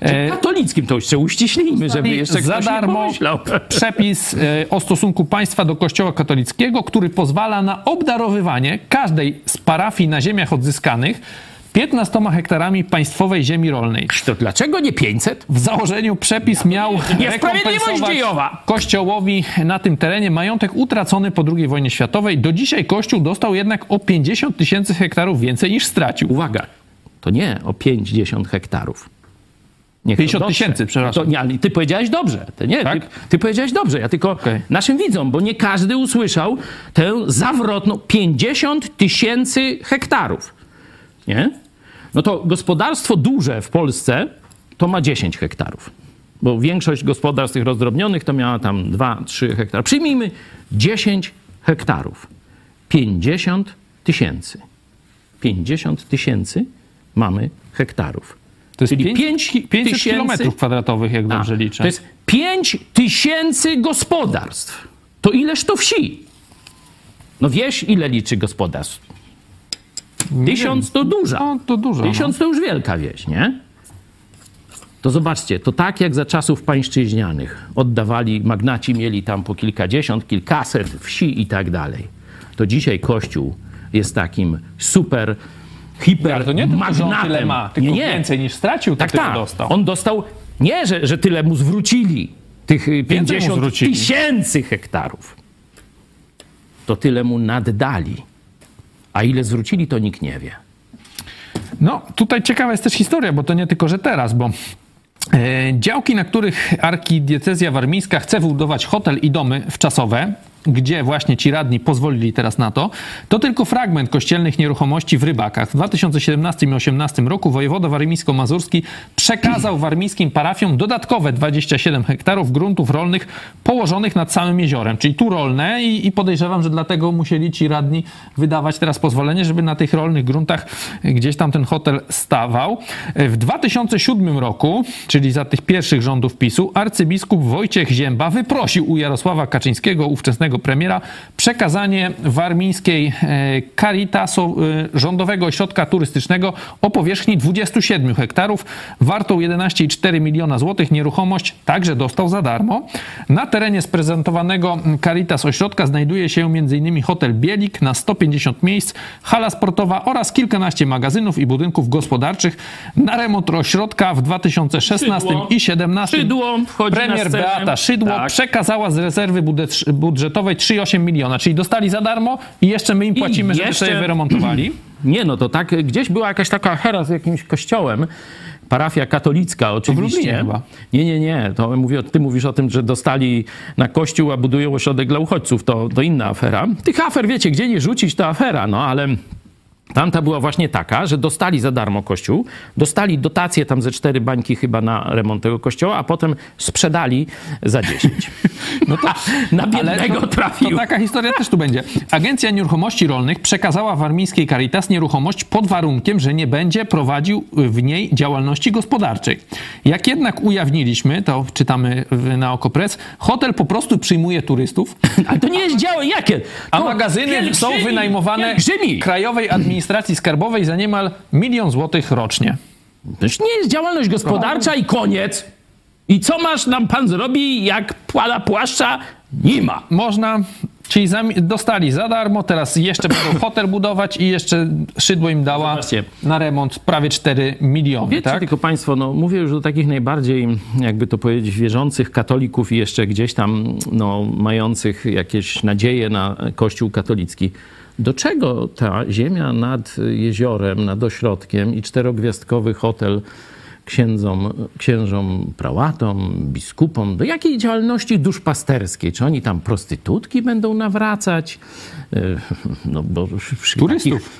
E, Katolickim to jeszcze uściślijmy, żeby jeszcze za darmo nie przepis e, o stosunku państwa do kościoła katolickiego, który pozwala na obdarowywanie każdej z parafii na ziemiach odzyskanych 15 hektarami państwowej ziemi rolnej. To dlaczego nie 500? W założeniu przepis miał rekompensować dziejowa. Kościołowi na tym terenie majątek utracony po II wojnie światowej. Do dzisiaj Kościół dostał jednak o 50 tysięcy hektarów więcej niż stracił. Uwaga, to nie o 50 hektarów. Niech to 50 dotrze. tysięcy, przepraszam. To, nie, ale ty powiedziałeś dobrze. To nie, Tak? ty, ty powiedziałeś dobrze. Ja tylko Okej. naszym widzom, bo nie każdy usłyszał tę zawrotną 50 tysięcy hektarów. Nie? No to gospodarstwo duże w Polsce to ma 10 hektarów. Bo większość gospodarstw tych rozdrobnionych to miała tam 2-3 hektary. Przyjmijmy 10 hektarów. 50 tysięcy. 50 tysięcy mamy hektarów. To jest Czyli 5, 5 500 tysięcy- kilometrów kwadratowych, jak A, dobrze liczę. To jest 5 tysięcy gospodarstw. To ileż to wsi? No wieś ile liczy gospodarstw? Tysiąc to duża. No, to dużo. Tysiąc to już wielka wieś, nie? To zobaczcie, to tak jak za czasów pańszczyźnianych oddawali, magnaci mieli tam po kilkadziesiąt, kilkaset wsi i tak dalej. To dzisiaj Kościół jest takim super, hiper Ale to nie tylko, magnatem. tyle ma, tylko nie, nie. więcej niż stracił, Tak, tak. dostał. On dostał, nie, że, że tyle mu zwrócili, tych y, mu 50 zwrócili. tysięcy hektarów. To tyle mu naddali. A ile zwrócili, to nikt nie wie. No, tutaj ciekawa jest też historia, bo to nie tylko, że teraz, bo e, działki, na których arkidiecezja warmińska chce wybudować hotel i domy wczasowe, gdzie właśnie ci radni pozwolili teraz na to, to tylko fragment kościelnych nieruchomości w Rybakach. W 2017 i 2018 roku wojewoda warmińsko-mazurski przekazał warmińskim parafiom dodatkowe 27 hektarów gruntów rolnych położonych nad samym jeziorem, czyli tu rolne i, i podejrzewam, że dlatego musieli ci radni wydawać teraz pozwolenie, żeby na tych rolnych gruntach gdzieś tam ten hotel stawał. W 2007 roku, czyli za tych pierwszych rządów PiSu, arcybiskup Wojciech Zięba wyprosił u Jarosława Kaczyńskiego, ówczesnego premiera, przekazanie warmińskiej e, Caritasu e, rządowego ośrodka turystycznego o powierzchni 27 hektarów, wartą 11,4 miliona złotych. Nieruchomość także dostał za darmo. Na terenie sprezentowanego Caritas ośrodka znajduje się m.in. hotel Bielik na 150 miejsc, hala sportowa oraz kilkanaście magazynów i budynków gospodarczych. Na remont ośrodka w 2016 Szydło. i 2017 Szydło premier. Beata Szydło Tak. przekazała z rezerwy budżet- budżetowej 3,8 miliona, czyli dostali za darmo i jeszcze my im płacimy, żeby jeszcze- sobie wyremontowali. Nie, no to tak, gdzieś była jakaś taka hera z jakimś kościołem, parafia katolicka oczywiście. Nie, nie, nie, to mówię, ty mówisz o tym, że dostali na kościół, a budują ośrodek dla uchodźców, to, to inna afera. Tych afer, wiecie, gdzie nie rzucić, to afera, no ale... Tamta była właśnie taka, że dostali za darmo kościół, dostali dotację tam ze cztery bańki chyba na remont tego kościoła, a potem sprzedali za 10. No to, na biednego to, trafił. to taka historia też tu będzie. Agencja Nieruchomości Rolnych przekazała warmińskiej Caritas nieruchomość pod warunkiem, że nie będzie prowadził w niej działalności gospodarczej. Jak jednak ujawniliśmy, to czytamy na Okopres, hotel po prostu przyjmuje turystów, Ale to nie jest działo jakie? a To magazyny są wynajmowane pielgrzymi. Krajowej Administracji Skarbowej za niemal milion złotych rocznie. To już nie jest działalność gospodarcza i koniec. I co masz nam pan zrobi, jak płala płaszcza? Nie ma. Można, czyli dostali za darmo, teraz jeszcze będą hotel budować i jeszcze Szydło im dała Zobaczcie. na remont prawie 4 miliony, Wiecie tak? tylko państwo, no mówię już do takich najbardziej, jakby to powiedzieć, wierzących katolików i jeszcze gdzieś tam no, mających jakieś nadzieje na Kościół katolicki. Do czego ta ziemia nad jeziorem, nad ośrodkiem i czterogwiazdkowy hotel księdzom, księżom prałatom, biskupom, do jakiej działalności duszpasterskiej? Czy oni tam prostytutki będą nawracać? E, No, bo Turystów. takich-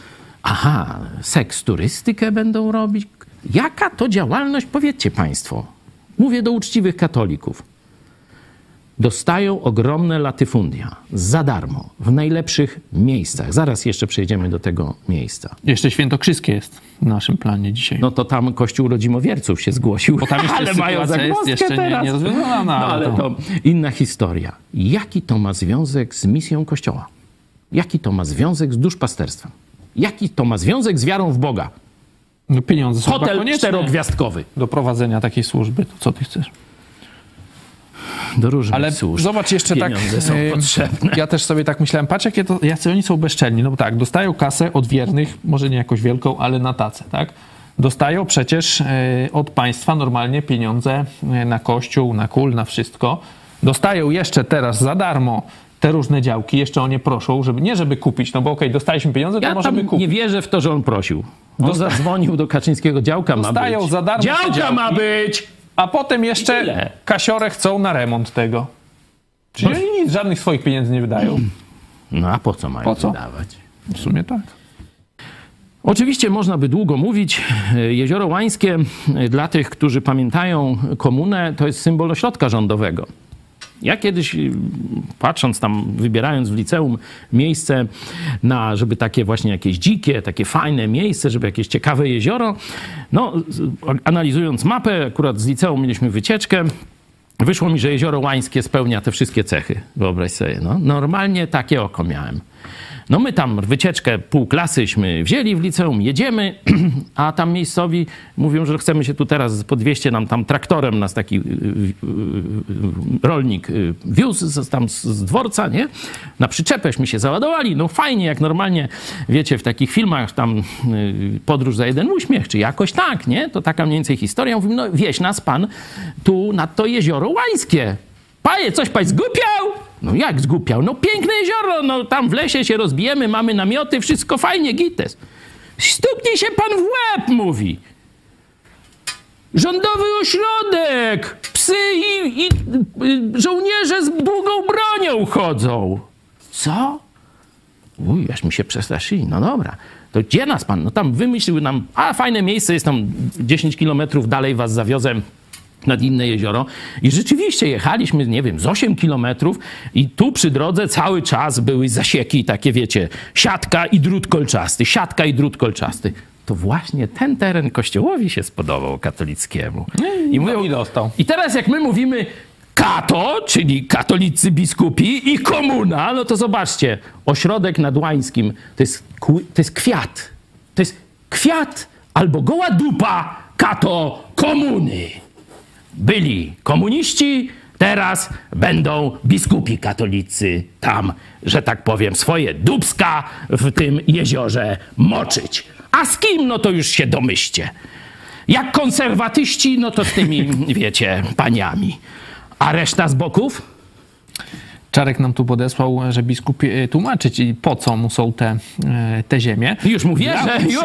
Aha, seks turystykę będą robić? Jaka to działalność, powiedzcie Państwo? Mówię do uczciwych katolików. Dostają ogromne latyfundia za darmo, w najlepszych miejscach. Zaraz jeszcze przejdziemy do tego miejsca. Jeszcze świętokrzyskie jest w naszym planie dzisiaj. No to tam Kościół Rodzimowierców się zgłosił. Bo tam jeszcze ale mają zagwozdkę jeszcze nie- teraz. nierozwiązana, No ale to- to inna historia. Jaki to ma związek z misją Kościoła? Jaki to ma związek z duszpasterstwem? Jaki to ma związek z wiarą w Boga? No pieniądze są Hotel czterogwiazdkowy. do prowadzenia takiej służby. To co ty chcesz? Do różnych Ale służb. zobacz jeszcze tak. Pieniądze są e, potrzebne. Ja też sobie tak myślałem, patrz jakie to, jacy oni są bezczelni. No bo tak, dostają kasę od wiernych, może nie jakoś wielką, ale na tacę, tak? Dostają przecież e, od państwa normalnie pieniądze e, na kościół, na kul, na wszystko. Dostają jeszcze teraz za darmo te różne działki, jeszcze o nie proszą, żeby nie żeby kupić, no bo okej, dostaliśmy pieniądze, to Ja możemy kupić. nie wierzę w to, że on prosił. On Dosta- zadzwonił do Kaczyńskiego, działka ma Dostają być. za darmo Działka działki. ma być! A potem jeszcze kasiorę chcą na remont tego. Czyli oni nic, żadnych swoich pieniędzy nie wydają. No a po co mają Po co? wydawać? W sumie tak. Oczywiście można by długo mówić. Jezioro Łańskie, dla tych, którzy pamiętają komunę, to jest symbol ośrodka rządowego. Ja kiedyś, patrząc tam, wybierając w liceum miejsce na, żeby takie właśnie jakieś dzikie, takie fajne miejsce, żeby jakieś ciekawe jezioro, no, analizując mapę, akurat z liceum mieliśmy wycieczkę, wyszło mi, że jezioro Łańskie spełnia te wszystkie cechy. Wyobraź sobie, no. Normalnie takie oko miałem. No my tam wycieczkę pół klasyśmy wzięli w liceum, jedziemy, a tam miejscowi mówią, że chcemy się tu teraz, podwieźcie nam tam traktorem, nas taki y, y, y, rolnik wiózł z, tam z, dworca, nie? Na przyczepęśmy się załadowali, no fajnie, jak normalnie, wiecie, w takich filmach tam podróż za jeden uśmiech, czy jakoś tak, nie? To taka mniej więcej historia. Mówimy, no wieź nas pan tu nad to jezioro Łańskie. Panie, coś pań zgupiał? No jak zgupiał? No piękne jezioro, no tam w lesie się rozbijemy, mamy namioty, wszystko fajnie, gites. Stuknij się pan w łeb, mówi. Rządowy ośrodek! Psy i, i y, żołnierze z długą bronią chodzą. Co? Uj, aż mi się przestraszyli. No dobra. To gdzie nas pan? No tam wymyślił nam, a fajne miejsce jest tam 10 kilometrów dalej was zawiozę nad inne jezioro. I rzeczywiście jechaliśmy, nie wiem, z 8 kilometrów i tu przy drodze cały czas były zasieki takie, wiecie, siatka i drut kolczasty, siatka i drut kolczasty. To właśnie ten teren kościołowi się spodobał katolickiemu. I, mówią, i dostał. I teraz jak my mówimy kato, czyli katolicy biskupi i komuna, no to zobaczcie, ośrodek nad Łańskim to jest, to jest kwiat. To jest kwiat albo goła dupa kato komuny byli komuniści, teraz będą biskupi katolicy tam, że tak powiem, swoje dubska w tym jeziorze moczyć. A z kim, no to już się domyślcie. Jak konserwatyści, no to z tymi, wiecie, paniami. A reszta z boków? Czarek nam tu podesłał, że biskup e, tłumaczyć, i po co mu są te, e, te ziemie. Już mówię, Dla że już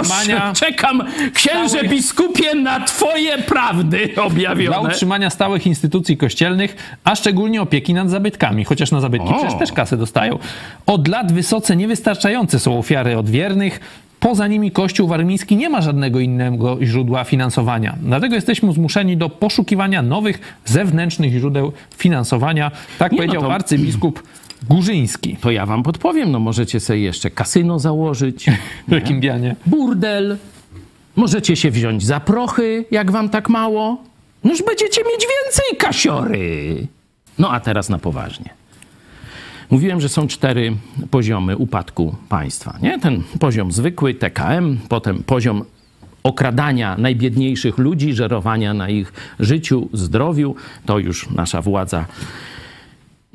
czekam, księże stałych- biskupie, na twoje prawdy Dla objawione. utrzymania stałych instytucji kościelnych, a szczególnie opieki nad zabytkami, chociaż na zabytki O. przecież też kasy dostają. Od lat wysoce niewystarczające są ofiary od wiernych. Poza nimi Kościół warmiński nie ma żadnego innego źródła finansowania. Dlatego jesteśmy zmuszeni do poszukiwania nowych, zewnętrznych źródeł finansowania. Tak Nie, no powiedział to- arcybiskup Górzyński. To ja wam podpowiem, no możecie sobie jeszcze kasyno założyć, jakim bianie? burdel. Możecie się wziąć za prochy, jak wam tak mało. Noż będziecie mieć więcej kasiory. No a teraz na poważnie. Mówiłem, że są cztery poziomy upadku państwa. Nie? Ten poziom zwykły, TKM, potem poziom okradania najbiedniejszych ludzi, żerowania na ich życiu, zdrowiu. To już nasza władza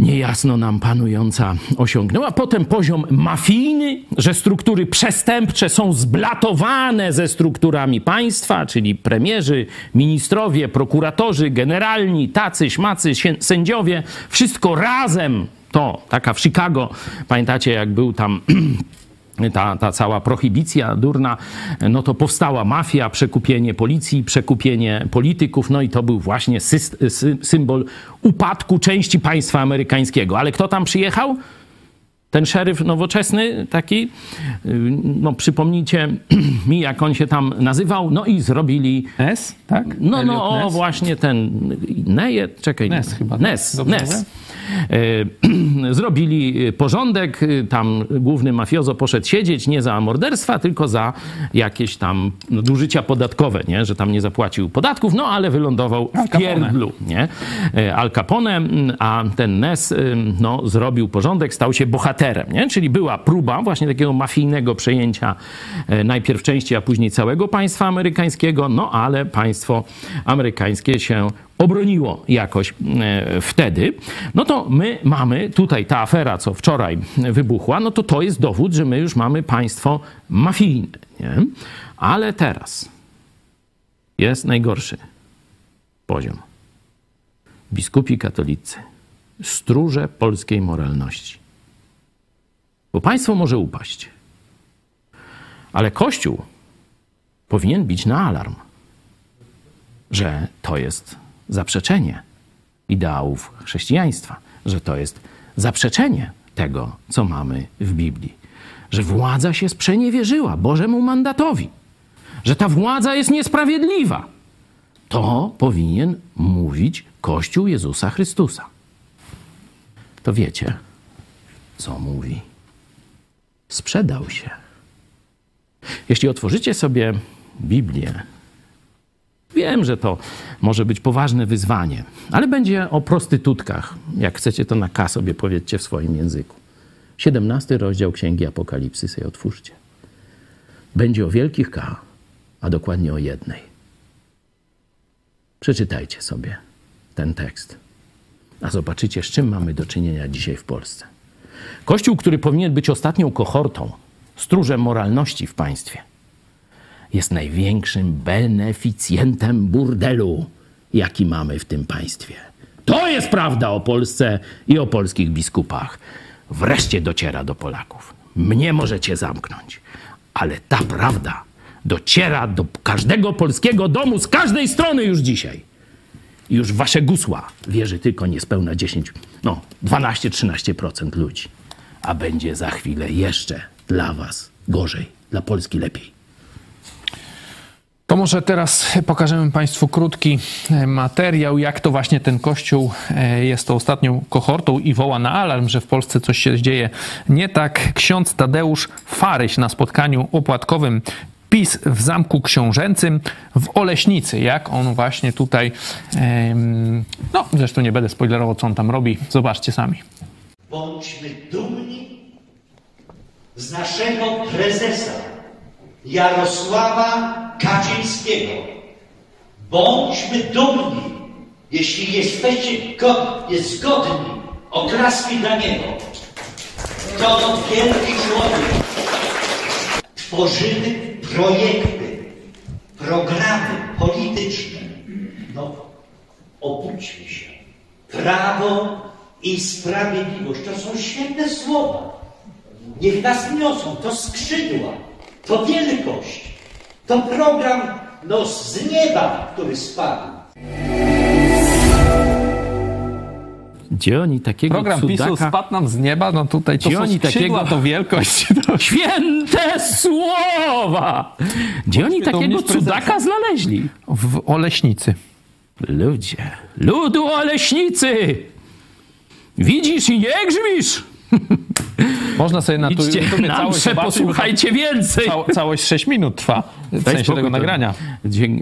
niejasno nam panująca osiągnęła. Potem poziom mafijny, że struktury przestępcze są zblatowane ze strukturami państwa, czyli premierzy, ministrowie, prokuratorzy, generalni, tacy, śmacy, sędziowie, wszystko razem. To taka w Chicago, pamiętacie jak był tam ta, ta cała prohibicja durna, no to powstała mafia, przekupienie policji, przekupienie polityków, no i to był właśnie syst- symbol upadku części państwa amerykańskiego. Ale kto tam przyjechał? Ten szeryf nowoczesny, taki, y, no przypomnijcie mi, jak on się tam nazywał, no i zrobili Ness, tak? no, Elliot no, o Ness? właśnie ten Neje, czekaj. Ness chyba, tak? E, Zrobili porządek, y, tam główny mafiozo poszedł siedzieć nie za morderstwa, tylko za jakieś tam nadużycia podatkowe, nie? że tam nie zapłacił podatków, no ale wylądował w pierdlu. Nie? E, Al Capone, a ten Ness no, zrobił porządek, stał się bohaterem. Nie? Czyli była próba właśnie takiego mafijnego przejęcia e, najpierw części, a później całego państwa amerykańskiego, no ale państwo amerykańskie się obroniło jakoś e, wtedy, no to my mamy tutaj ta afera, co wczoraj wybuchła, no to to jest dowód, że my już mamy państwo mafijne. Nie? Ale teraz jest najgorszy poziom. Biskupi katolicy, stróże polskiej moralności. Bo państwo może upaść, ale Kościół powinien bić na alarm, że to jest zaprzeczenie ideałów chrześcijaństwa, że to jest zaprzeczenie tego, co mamy w Biblii, że władza się sprzeniewierzyła Bożemu mandatowi, że ta władza jest niesprawiedliwa. To powinien mówić Kościół Jezusa Chrystusa. To wiecie, co mówi? Sprzedał się. Jeśli otworzycie sobie Biblię, Wiem, że to może być poważne wyzwanie, ale będzie o prostytutkach. Jak chcecie, to na K sobie powiedzcie w swoim języku. 17 rozdział Księgi Apokalipsy sobie otwórzcie. Będzie o wielkich K, a dokładnie o jednej. Przeczytajcie sobie ten tekst, a zobaczycie, z czym mamy do czynienia dzisiaj w Polsce. Kościół, który powinien być ostatnią kohortą, stróżem moralności w państwie, jest największym beneficjentem burdelu, jaki mamy w tym państwie. To jest prawda o Polsce i o polskich biskupach. Wreszcie dociera do Polaków. Mnie możecie zamknąć, ale ta prawda dociera do każdego polskiego domu z każdej strony już dzisiaj. Już wasze gusła wierzy tylko niespełna 10, no 12-13% ludzi. A będzie za chwilę jeszcze dla was gorzej, dla Polski lepiej. To może teraz pokażemy Państwu krótki e, materiał, jak to właśnie ten kościół e, jest to ostatnią kohortą i woła na alarm, że w Polsce coś się dzieje nie tak. Ksiądz Tadeusz Faryś na spotkaniu opłatkowym PiS w Zamku Książęcym w Oleśnicy. Jak on właśnie tutaj, no zresztą nie będę spoilerował, co on tam robi. Zobaczcie sami. Bądźmy dumni z naszego prezesa Jarosława Kaczyńskiego. Bądźmy dumni, jeśli jesteście go, jest zgodni, oklaski dla niego. To wielki człowiek. Tworzymy projekty, programy polityczne. No, obudźmy się. Prawo i sprawiedliwość to są świetne słowa. Niech nas niosą, to skrzydła, to wielkość, to program no, z nieba, który spadł. Gdzie oni takiego Program PiSu cudaka... spadł nam z nieba, no tutaj to Gdzie oni takiego- to wielkość. To... Święte słowa! Gdzie oni takiego cudaka znaleźli? W Oleśnicy. Ludzie, ludu oleśnicy! Widzisz i nie grzmisz! Można sobie na tu Idźcie YouTubie na całość zobaczyć, posłuchajcie więcej! Cał, całość 6 minut trwa, w Daj sensie tego nagrania.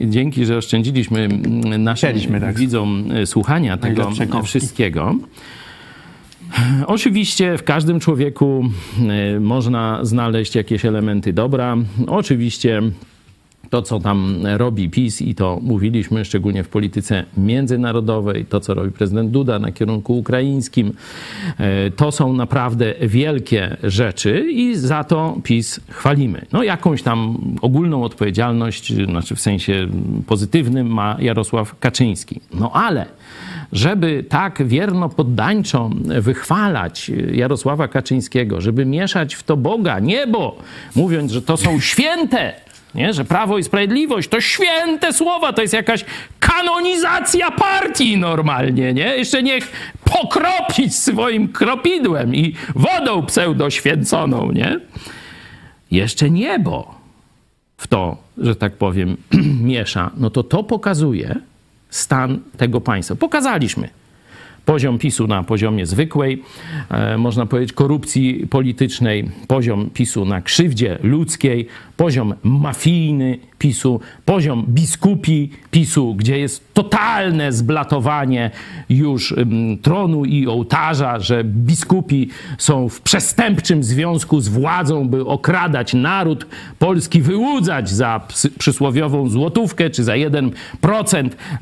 Dzięki, że oszczędziliśmy mm, naszym tak. widzom e, słuchania tego Najlepsze kąski. wszystkiego. Oczywiście w każdym człowieku e, można znaleźć jakieś elementy dobra. Oczywiście to, co tam robi PiS, i to mówiliśmy szczególnie w polityce międzynarodowej, to, co robi prezydent Duda na kierunku ukraińskim, e, to są naprawdę wielkie rzeczy i za to PiS chwalimy. No, jakąś tam ogólną odpowiedzialność, znaczy w sensie pozytywnym, ma Jarosław Kaczyński. No ale żeby tak wierno poddańczo wychwalać Jarosława Kaczyńskiego, żeby mieszać w to Boga, niebo, mówiąc, że to są święte, nie? że Prawo i Sprawiedliwość to święte słowa, to jest jakaś kanonizacja partii normalnie, nie? Jeszcze niech pokropić swoim kropidłem i wodą pseudoświęconą, nie? Jeszcze niebo w to, że tak powiem, miesza, no to to pokazuje stan tego państwa. Pokazaliśmy poziom PiSu na poziomie zwykłej, e, można powiedzieć, korupcji politycznej, poziom PiSu na krzywdzie ludzkiej, poziom mafijny PiSu, poziom biskupi PiSu, gdzie jest totalne zblatowanie już tronu i ołtarza, że biskupi są w przestępczym związku z władzą, by okradać naród polski, wyłudzać za przysłowiową złotówkę czy za 1%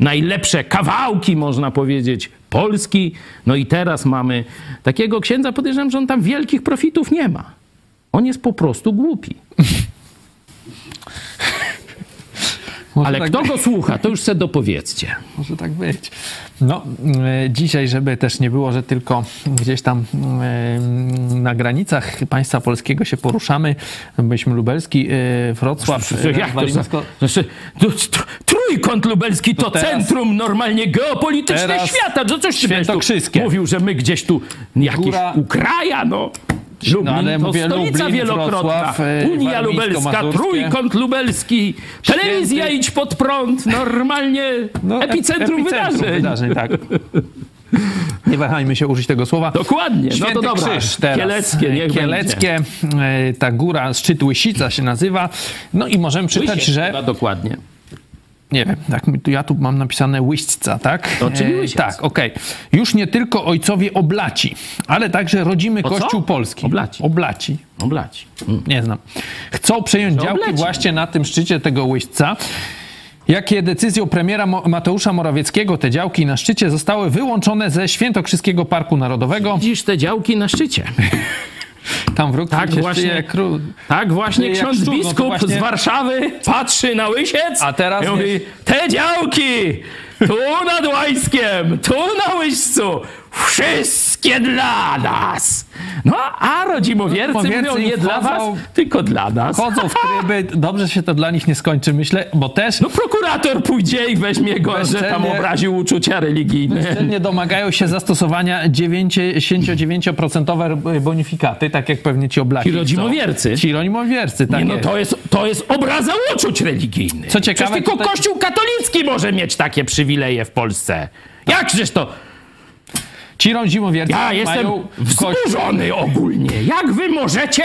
najlepsze kawałki, można powiedzieć, Polski. No i teraz mamy takiego księdza, podejrzewam, że on tam wielkich profitów nie ma. On jest po prostu głupi. Ale tak kto go słucha, to już se dopowiedzcie. Może tak być. No, e, dzisiaj, żeby też nie było, że tylko gdzieś tam e, na granicach państwa polskiego się poruszamy, byliśmy lubelski, e, Wrocław, Jak to znaczy, to, tr- Trójkąt lubelski to, teraz- centrum normalnie geopolityczne świata. To coś tu świętokrzyskie. mówił, że my gdzieś tu jakieś Góra- Ukraja, no. Lublin ale to mówię stolica Lublin, wielokrotna. Wrocław, e, Unia Lubelska. Trójkąt Lubelski, telewizja Święty- idź pod prąd, normalnie No, ep- epicentrum, wydarzeń. wydarzeń tak. Nie wahajmy się użyć tego słowa. Dokładnie, no Święty to dobra. Krzyż teraz. Kieleckie, niech Kieleckie, e, ta góra, szczyt Łysica się nazywa. No i możemy czytać, Łysiec że... dokładnie. Nie wiem, tak, ja tu mam napisane Łyśćca, tak? To czyli E, Łysiec. Tak, okej. Już nie tylko ojcowie oblaci, ale także rodzimy O co? Kościół Polski. Oblaci. Oblaci. Oblać. Mm. Nie znam. Chcą przejąć działki właśnie na tym szczycie tego Łyśćca. Jakie decyzją premiera Mateusza Morawieckiego te działki na szczycie zostały wyłączone ze Świętokrzyskiego Parku Narodowego. Widzisz te działki na szczycie. Tam wróg Tak właśnie. kró... Tak właśnie ksiądz szczur, no to biskup właśnie- z Warszawy patrzy na Łysiec A teraz i mówi, te działki tu nad Łańskiem, tu na Łyścu, wszystkie dla nas. No, a rodzimowiercy Rodzimowiercy mówią nie dla was, tylko dla nas. Chodzą w tryby, dobrze się to dla nich nie skończy, myślę, bo też No prokurator pójdzie i weźmie go, że tam obraził uczucia religijne. nie domagają się zastosowania 99% bonifikaty, tak jak pewnie ci oblaki. Ci rodzimowiercy. Ci rodzimowiercy, tak Nie, no to jest, to jest obraza uczuć religijnych. Co ciekawe, Przecież tylko tutaj- Kościół katolicki może mieć takie przywileje w Polsce. Jakżeż to? Ci rodzimowiercy Ja jestem mają kości... wzburzony ogólnie. Jak wy możecie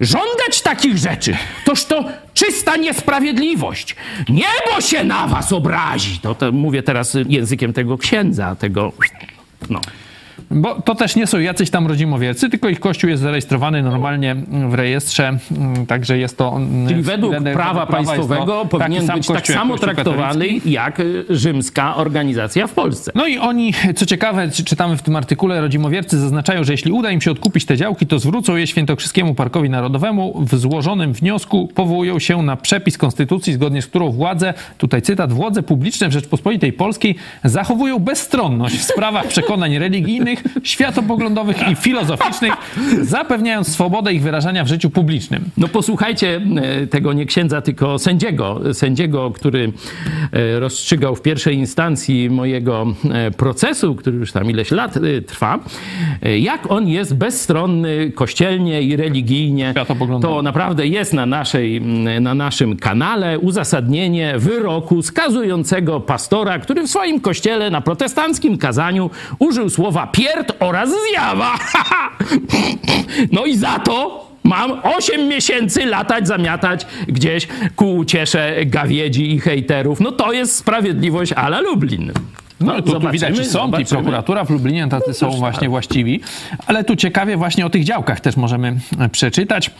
żądać takich rzeczy? Toż to czysta niesprawiedliwość. Niebo się na was obrazi. To, to mówię teraz językiem tego księdza, tego... No. Bo to też nie są jacyś tam rodzimowiercy, tylko ich kościół jest zarejestrowany normalnie w rejestrze, mm, także jest to... mm, Czyli według prawa to państwowego powinien być tak kościół jak samo traktowany jak y, rzymska organizacja w Polsce. No i oni, co ciekawe, czy- czytamy w tym artykule, rodzimowiercy zaznaczają, że jeśli uda im się odkupić te działki, to zwrócą je Świętokrzyskiemu Parkowi Narodowemu. W złożonym wniosku powołują się na przepis konstytucji, zgodnie z którą władze, tutaj cytat, władze publiczne w Rzeczpospolitej Polskiej zachowują bezstronność w sprawach przekonań religijnych, światopoglądowych i filozoficznych, zapewniając swobodę ich wyrażania w życiu publicznym. No posłuchajcie e, tego nie księdza, tylko sędziego, sędziego, który e, rozstrzygał w pierwszej instancji mojego e, procesu, który już tam ileś lat trwa, jak on jest bezstronny kościelnie i religijnie. To naprawdę jest na, naszej, na naszym kanale uzasadnienie wyroku skazującego pastora, który w swoim kościele na protestanckim kazaniu użył słowa pierd oraz zjawa. no i za to Mam 8 miesięcy latać, zamiatać gdzieś ku uciesze gawiedzi i hejterów. No to jest sprawiedliwość ala Lublin. No, tu, tu zobaczymy, widać, że sąd i zobaczymy. prokuratura w Lublinie tacy są też właśnie tak. właściwi. Ale tu ciekawie właśnie o tych działkach też możemy przeczytać.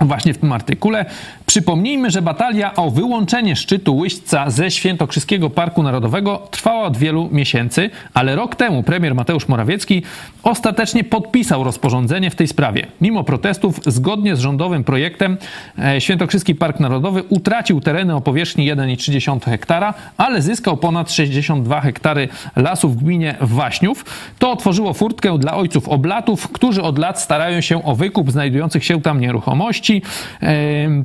Właśnie w tym artykule. Przypomnijmy, że batalia o wyłączenie szczytu Łyśca ze Świętokrzyskiego Parku Narodowego trwała od wielu miesięcy, ale rok temu premier Mateusz Morawiecki ostatecznie podpisał rozporządzenie w tej sprawie. Mimo protestów, zgodnie z rządowym projektem, e, Świętokrzyski Park Narodowy utracił tereny o powierzchni 1,3 hektara, ale zyskał ponad 62 hektary lasów w gminie Waśniów. To otworzyło furtkę dla ojców oblatów, którzy od lat starają się o wykup znajdujących się tam nieruchomości.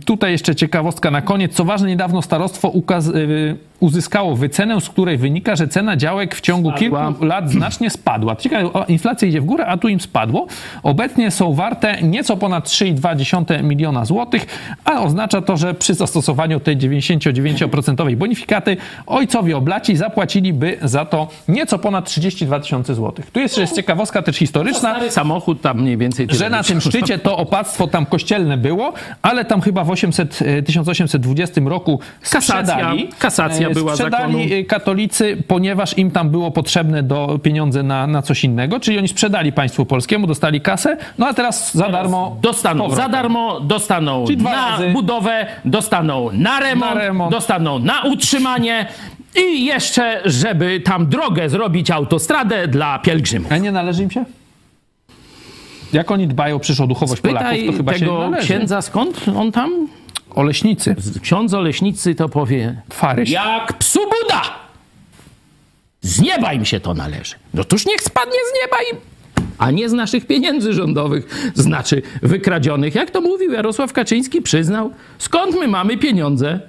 Tutaj jeszcze ciekawostka na koniec. Co ważne, niedawno starostwo y, uzyskało wycenę, z której wynika, że cena działek w ciągu kilku lat znacznie spadła. Ciekawe, inflacja idzie w górę, a tu im spadło. Obecnie są warte nieco ponad 3,2 miliona złotych, a oznacza to, że przy zastosowaniu tej 99% bonifikaty ojcowie oblaci zapłaciliby za to nieco ponad 32 tysiące złotych. Tu jest jeszcze ciekawostka też historyczna samochód tam mniej więcej że na tym szczycie to opactwo tam kościelne było, ale tam chyba w 800, e, 1820 roku Kasacja- sprzedali. kasacja e, była Sprzedali zakonu. e, katolicy, ponieważ im tam było potrzebne do pieniądze na, na coś innego, czyli oni sprzedali państwu polskiemu, dostali kasę, no a teraz za darmo Dostaną za darmo, dostaną Czyli na razy. budowę, dostaną na remont, Na remont. dostaną na utrzymanie i jeszcze, żeby tam drogę zrobić, autostradę dla pielgrzymów. A nie należy im się? Jak oni dbają o duchowość Polaków, to chyba się tego należy. księdza, skąd on tam? Oleśnicy, Ksiądz Oleśnicy to powie, Faryś. jak psu Buda! Z nieba im się to należy. No toż niech spadnie z nieba im. A nie z naszych pieniędzy rządowych, znaczy wykradzionych. Jak to mówił Jarosław Kaczyński, przyznał. Skąd my mamy pieniądze?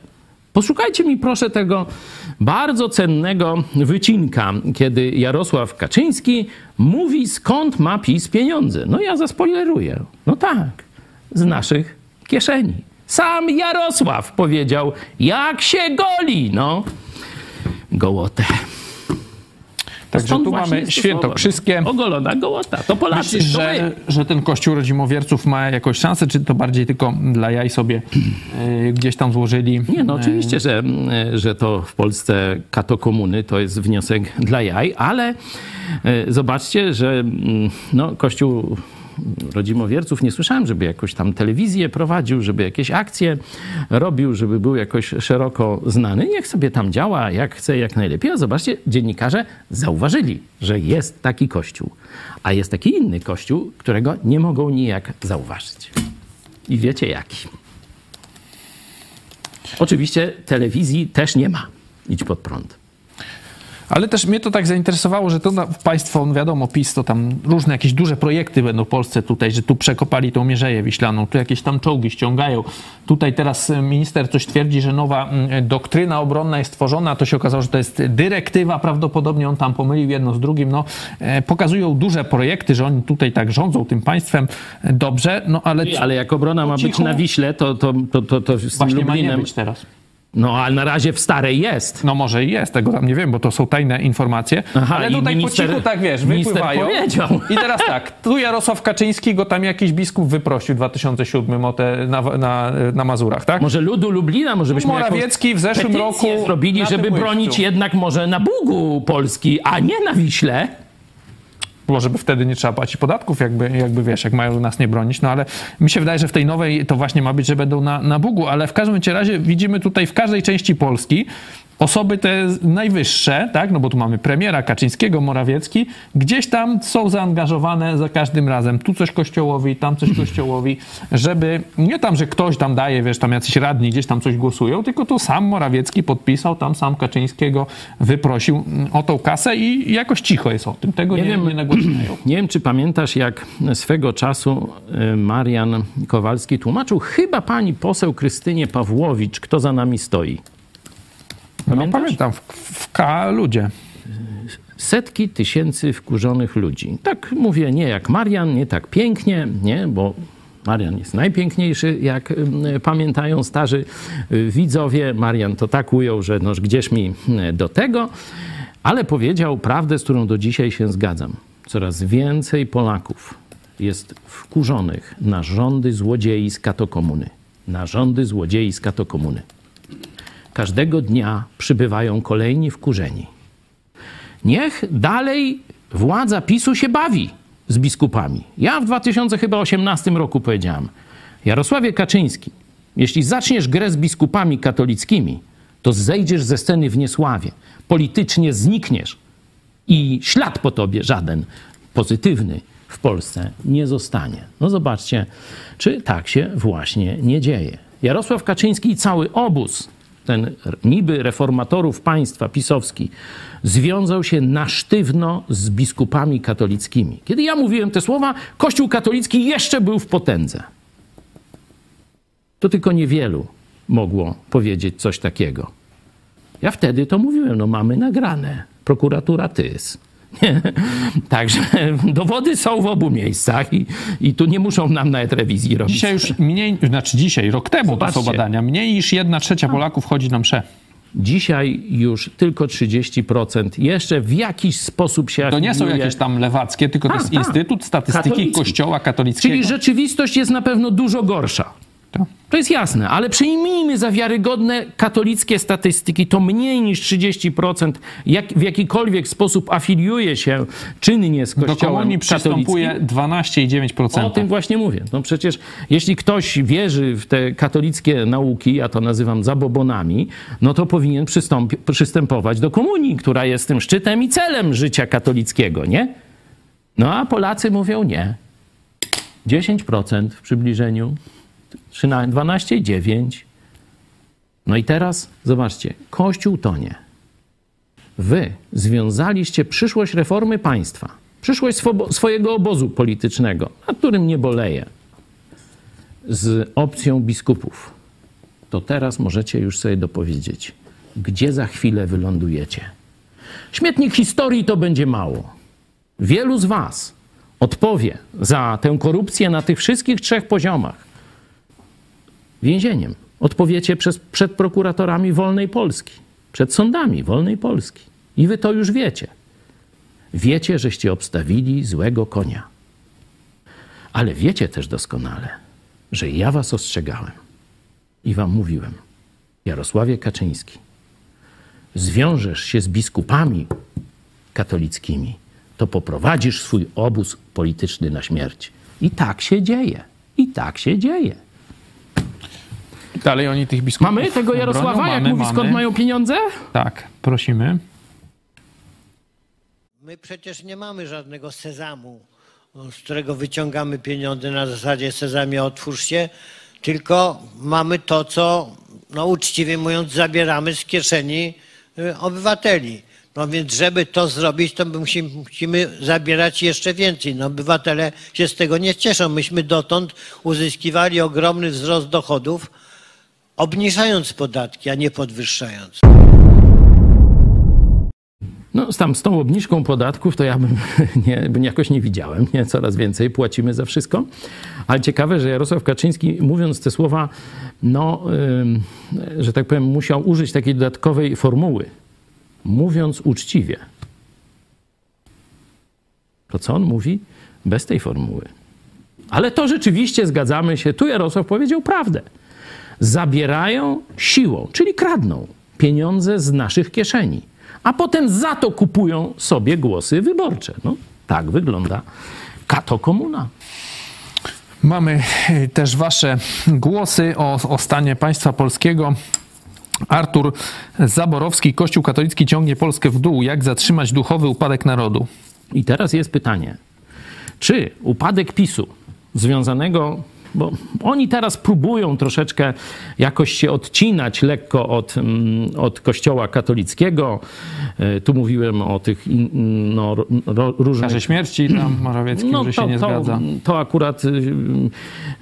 Poszukajcie mi proszę tego bardzo cennego wycinka, kiedy Jarosław Kaczyński mówi, skąd ma PiS pieniądze. No ja zaspoileruję. No tak, z naszych kieszeni. Sam Jarosław powiedział, jak się goli, no. Gołotę. Także tu mamy świętokrzyskie. Ogolona gołota. To Polacy. Myślisz, to że, że ten kościół rodzimowierców ma jakąś szansę, czy to bardziej tylko dla jaj sobie e, gdzieś tam złożyli? Nie, no oczywiście, że, że to w Polsce katokomuny to jest wniosek dla jaj, ale e, zobaczcie, że mm, no, Kościół rodzimowierców nie słyszałem, żeby jakoś tam telewizję prowadził, żeby jakieś akcje robił, żeby był jakoś szeroko znany. Niech sobie tam działa jak chce, jak najlepiej. A zobaczcie, dziennikarze zauważyli, że jest taki kościół. A jest taki inny kościół, którego nie mogą nijak zauważyć. I wiecie jaki. Oczywiście telewizji też nie ma. Idź pod prąd. Ale też mnie to tak zainteresowało, że to państwo, no wiadomo, PiS to tam różne jakieś duże projekty będą w Polsce tutaj, że tu przekopali tą Mierzeję Wiślaną, tu jakieś tam czołgi ściągają. Tutaj teraz e, minister coś twierdzi, że nowa mm, doktryna obronna jest tworzona, to się okazało, że to jest dyrektywa, prawdopodobnie on tam pomylił jedno z drugim. No, e, pokazują duże projekty, że oni tutaj tak rządzą tym państwem e, dobrze, no ale... Ale jak obrona ma być na Wiśle, to, to, to, to, to z tym Właśnie ma nie Lublinem... być teraz. No, ale na razie w starej jest. No może i jest, tego tam nie wiem, bo to są tajne informacje. Aha, ale tutaj minister- po cichu tak wiesz, wypływają. powiedział. I teraz tak, tu Jarosław Kaczyński go tam jakiś biskup wyprosił w 2007 o te na, na, na Mazurach, tak? Może ludu Lublina, może byśmy Morawiecki w zeszłym roku zrobili, żeby bronić jednak może na Bugu Polski, a nie na Wiśle. Może by wtedy nie trzeba płacić podatków, jakby, jakby wiesz, jak mają nas nie bronić, no ale mi się wydaje, że w tej nowej to właśnie ma być, że będą na, na Bugu, ale w każdym razie widzimy tutaj w każdej części Polski osoby te najwyższe, tak, no bo tu mamy premiera Kaczyńskiego, Morawiecki, gdzieś tam są zaangażowane za każdym razem, tu coś kościołowi, tam coś kościołowi, żeby nie tam, że ktoś tam daje, wiesz, tam jacyś radni gdzieś tam coś głosują, tylko tu sam Morawiecki podpisał, tam sam Kaczyńskiego wyprosił mm, o tą kasę i jakoś cicho jest o tym, tego nie, Nie wiem. nie nagłaśniają. Nie wiem, czy pamiętasz, jak swego czasu y, Marian Kowalski tłumaczył chyba pani poseł Krystynie Pawłowicz, kto za nami stoi. No, Pamiętasz? pamiętam, w, w K ludzie. setki tysięcy wkurzonych ludzi. Tak mówię, nie jak Marian, nie tak pięknie, nie, bo Marian jest najpiękniejszy, jak pamiętają starzy y, widzowie. Marian to tak ujął, że noż gdzieś mi do tego, ale powiedział prawdę, z którą do dzisiaj się zgadzam. Coraz więcej Polaków jest wkurzonych na rządy złodziei z katokomuny. Na rządy złodziei z katokomuny. Każdego dnia przybywają kolejni wkurzeni. Niech dalej władza PiSu się bawi z biskupami. Ja w 2018 roku powiedziałem, Jarosławie Kaczyński, jeśli zaczniesz grę z biskupami katolickimi, to zejdziesz ze sceny w niesławie. Politycznie znikniesz i ślad po tobie żaden pozytywny w Polsce nie zostanie. No zobaczcie, czy tak się właśnie nie dzieje. Jarosław Kaczyński i cały obóz, ten niby reformatorów państwa pisowski, związał się na sztywno z biskupami katolickimi. Kiedy ja mówiłem te słowa, Kościół katolicki jeszcze był w potędze. To tylko niewielu mogło powiedzieć coś takiego. Ja wtedy to mówiłem, no mamy nagrane. Prokuratura TYS. Także dowody są w obu miejscach i, i tu nie muszą nam nawet rewizji robić. Dzisiaj już mniej, znaczy dzisiaj, rok temu Zobaczcie. to są badania, mniej niż jedna trzecia Polaków chodzi na msze. Dzisiaj już tylko 30% jeszcze w jakiś sposób się To nie są jakieś tam lewackie, tylko to jest. Instytut Statystyki Katolicki. Kościoła Katolickiego. Czyli rzeczywistość jest na pewno dużo gorsza. Tak. To jest jasne, ale przyjmijmy za wiarygodne katolickie statystyki, to mniej niż 30% jak, w jakikolwiek sposób afiliuje się czynnie z Do kościołem komunii katolickim. przystępuje 12,9%. O tym właśnie mówię. No przecież jeśli ktoś wierzy w te katolickie nauki, ja to nazywam zabobonami, no to powinien przystępować do komunii, która jest tym szczytem i celem życia katolickiego, nie? No a Polacy mówią nie. 10% w przybliżeniu, 13, 12,9%. No i teraz zobaczcie, Kościół tonie. Wy związaliście przyszłość reformy państwa, przyszłość swojego obozu politycznego, nad którym nie boleję, z opcją biskupów. To teraz możecie już sobie dopowiedzieć, gdzie za chwilę wylądujecie. Śmietnik historii to będzie mało. Wielu z Was odpowie za tę korupcję na tych wszystkich trzech poziomach więzieniem. Odpowiecie przez, przed prokuratorami wolnej Polski, przed sądami wolnej Polski. I wy to już wiecie. Wiecie, żeście obstawili złego konia. Ale wiecie też doskonale, że ja was ostrzegałem i wam mówiłem, Jarosławie Kaczyński, zwiążesz się z biskupami katolickimi, to poprowadzisz swój obóz polityczny na śmierć. I tak się dzieje. I tak się dzieje. Dalej oni tych biskupów Mamy tego Jarosława, bronią? jak mamy, mówi, skąd mamy. mają pieniądze? Tak, prosimy. My przecież nie mamy żadnego sezamu, z którego wyciągamy pieniądze na zasadzie sezamie otwórz się, tylko mamy to, co no uczciwie mówiąc zabieramy z kieszeni y, obywateli. No więc żeby to zrobić, to my musimy, musimy zabierać jeszcze więcej. No obywatele się z tego nie cieszą. Myśmy dotąd uzyskiwali ogromny wzrost dochodów, obniżając podatki, a nie podwyższając. No, tam z tą obniżką podatków to ja bym, nie, jakoś nie widziałem. Nie? Coraz więcej płacimy za wszystko. Ale ciekawe, że Jarosław Kaczyński, mówiąc te słowa, no, że tak powiem, musiał użyć takiej dodatkowej formuły. Mówiąc uczciwie. To co on mówi? Bez tej formuły. Ale to rzeczywiście zgadzamy się. Tu Jarosław powiedział prawdę. Zabierają siłą, czyli kradną pieniądze z naszych kieszeni, a potem za to kupują sobie głosy wyborcze. No, tak wygląda kato komuna. Mamy e, też wasze głosy o, o stanie państwa polskiego. Artur Zaborowski, Kościół katolicki ciągnie Polskę w dół. Jak zatrzymać duchowy upadek narodu? I teraz jest pytanie, czy upadek PiSu związanego, bo oni teraz próbują troszeczkę jakoś się odcinać lekko od, mm, od Kościoła katolickiego. E, Tu mówiłem o tych in- no, różnych Karze śmierci tam Morawiecki, że się nie No to, zgadza. To akurat y,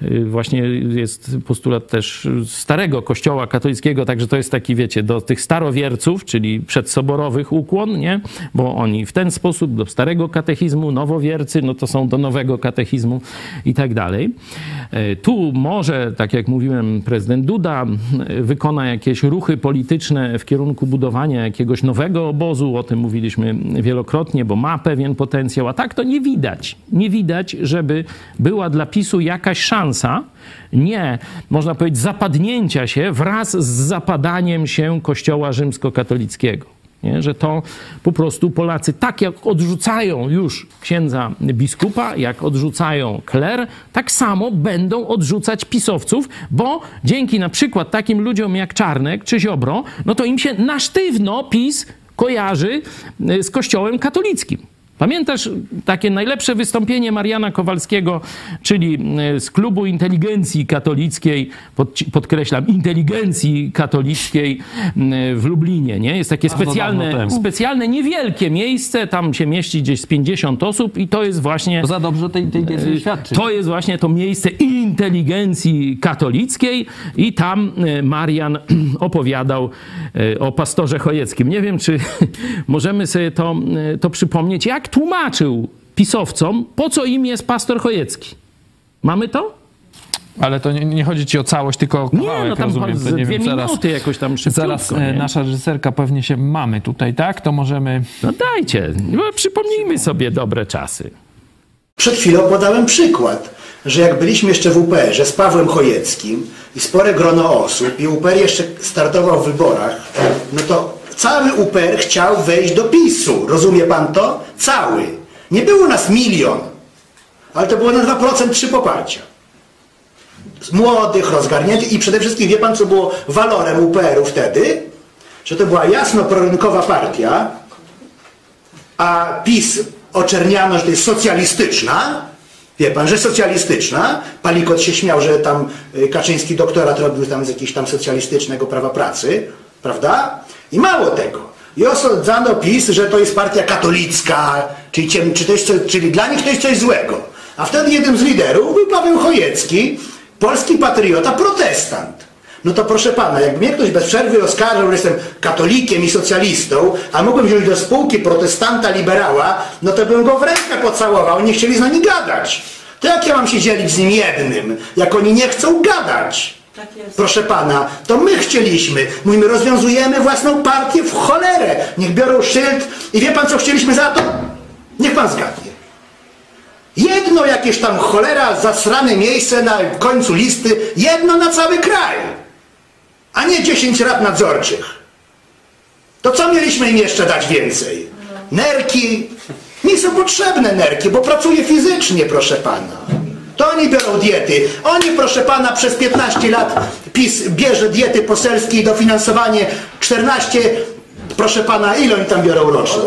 y, właśnie jest postulat też starego kościoła katolickiego, także to jest taki, wiecie, do tych starowierców, czyli przedsoborowych ukłon, nie? Bo oni w ten sposób do starego katechizmu, nowowiercy, no to są do nowego katechizmu i tak dalej. Tu może, tak jak mówiłem, prezydent Duda wykona jakieś ruchy polityczne w kierunku budowania jakiegoś nowego obozu, o tym mówiliśmy wielokrotnie, bo ma pewien potencjał, a tak to nie widać. Nie widać, żeby była dla PiSu jakaś szansa, nie, można powiedzieć, zapadnięcia się wraz z zapadaniem się Kościoła rzymskokatolickiego. Nie? Że to po prostu Polacy tak jak odrzucają już księdza biskupa, jak odrzucają kler, tak samo będą odrzucać pisowców, bo dzięki na przykład takim ludziom jak Czarnek czy Ziobro, no to im się na sztywno PiS kojarzy y, z kościołem katolickim. Pamiętasz takie najlepsze wystąpienie Mariana Kowalskiego, czyli y, z klubu inteligencji katolickiej, pod, podkreślam, inteligencji katolickiej w Lublinie, nie? Jest takie specjalne, specjalne, niewielkie miejsce, tam się mieści gdzieś z 50 osób i to jest właśnie... Za dobrze tej, wiedzy nie świadczy. To jest właśnie to miejsce inteligencji katolickiej i tam e, Marian opowiadał e, o pastorze Chojeckim. Nie wiem, czy możemy sobie to, e, to przypomnieć, jak tłumaczył pisowcom, po co im jest pastor Chojecki. Mamy to? Ale to nie, nie chodzi ci o całość, tylko o Nie, kawałek, no tam rozumiem. z To nie dwie wiem, zaraz, minuty jakoś tam szybciutko. zaraz e, nie? nasza reżyserka pewnie się mamy tutaj, tak? To możemy... No dajcie, no, przypomnijmy sobie dobre czasy. Przed chwilą podałem przykład, że jak byliśmy jeszcze w UPR-ze z Pawłem Chojeckim i spore grono osób i UPR jeszcze startował w wyborach, no to cały UPR chciał wejść do PiSu. Rozumie pan to? Cały. Nie było nas milion, ale to było na 2% trzy poparcia. Z młodych, rozgarniętych i przede wszystkim wie pan, co było walorem UPR-u wtedy? Że to była jasno prorynkowa partia, a PiS oczerniano, że to jest socjalistyczna. Wie pan, że socjalistyczna. Palikot się śmiał, że tam y, Kaczyński doktorat robił tam z jakiegoś tam socjalistycznego prawa pracy, prawda? I mało tego. I osądzano PiS, że to jest partia katolicka, czyli, ciem, czy to jest, co- czyli dla nich to jest coś złego. A wtedy jednym z liderów był Paweł Chojecki, polski patriota, protestant. No to proszę pana, jakby mnie ktoś bez przerwy oskarżał, że jestem katolikiem i socjalistą, a mógłbym wziąć do spółki protestanta liberała, no to bym go w rękę pocałował, nie chcieli z nami gadać. To jak ja mam się dzielić z nim jednym, jak oni nie chcą gadać? Proszę pana, to my chcieliśmy. Mówimy, rozwiązujemy własną partię w cholerę. Niech biorą szyld i wie pan co chcieliśmy za to? Niech pan zgadnie. Jedno jakieś tam cholera zasrane miejsce na końcu listy, jedno na cały kraj, a nie 10 rad nadzorczych. To co mieliśmy im jeszcze dać więcej? Nerki? Nie są potrzebne nerki, bo pracuje fizycznie, proszę pana. To oni biorą diety. Oni, proszę pana, przez 15 lat PiS bierze diety poselskie i dofinansowanie 14, proszę pana, ile oni tam biorą rocznie?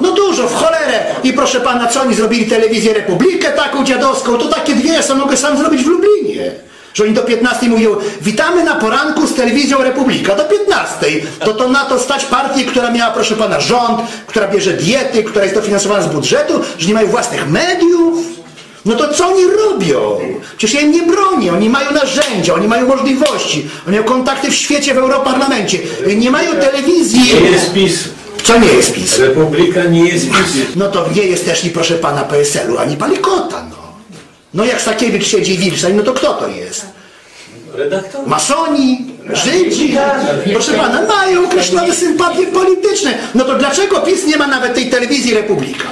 No dużo, w cholerę. I proszę pana, co oni zrobili telewizję Republikę taką dziadowską, to takie dwie sam mogę sam zrobić w Lublinie. Że oni do 15 mówią, witamy na poranku z telewizją Republika, do 15. To to na to stać partię, która miała, proszę pana, rząd, która bierze diety, która jest dofinansowana z budżetu, że nie mają własnych mediów. No to co oni robią? Przecież ja im nie bronię, oni mają narzędzia, oni mają możliwości, oni mają kontakty w świecie, w Europarlamencie, nie mają telewizji. Nie jest PiS. Co nie jest PiS? Republika nie jest PiS. No to nie jest też i proszę pana PSL-u, ani Palikota, no. No jak Stakiewicz siedzi w Wilczej, no to kto to jest? Redaktor. Masoni, Żydzi, proszę pana, mają określone sympatie polityczne. No to dlaczego PiS nie ma nawet tej telewizji Republika?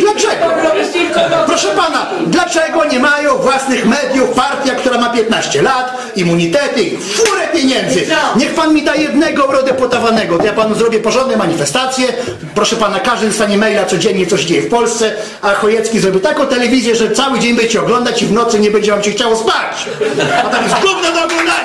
Dlaczego? Proszę pana, dlaczego nie mają własnych mediów partia, która ma 15 lat, immunitety, furę pieniędzy? Niech pan mi da jednego eurodeputowanego, to ja panu zrobię porządne manifestacje. Proszę pana, każdy dostanie maila codziennie, co się dzieje w Polsce, a Chojecki zrobi taką telewizję, że cały dzień będzie oglądać i w nocy nie będzie wam się chciało spać. A tam jest gówno do oglądania.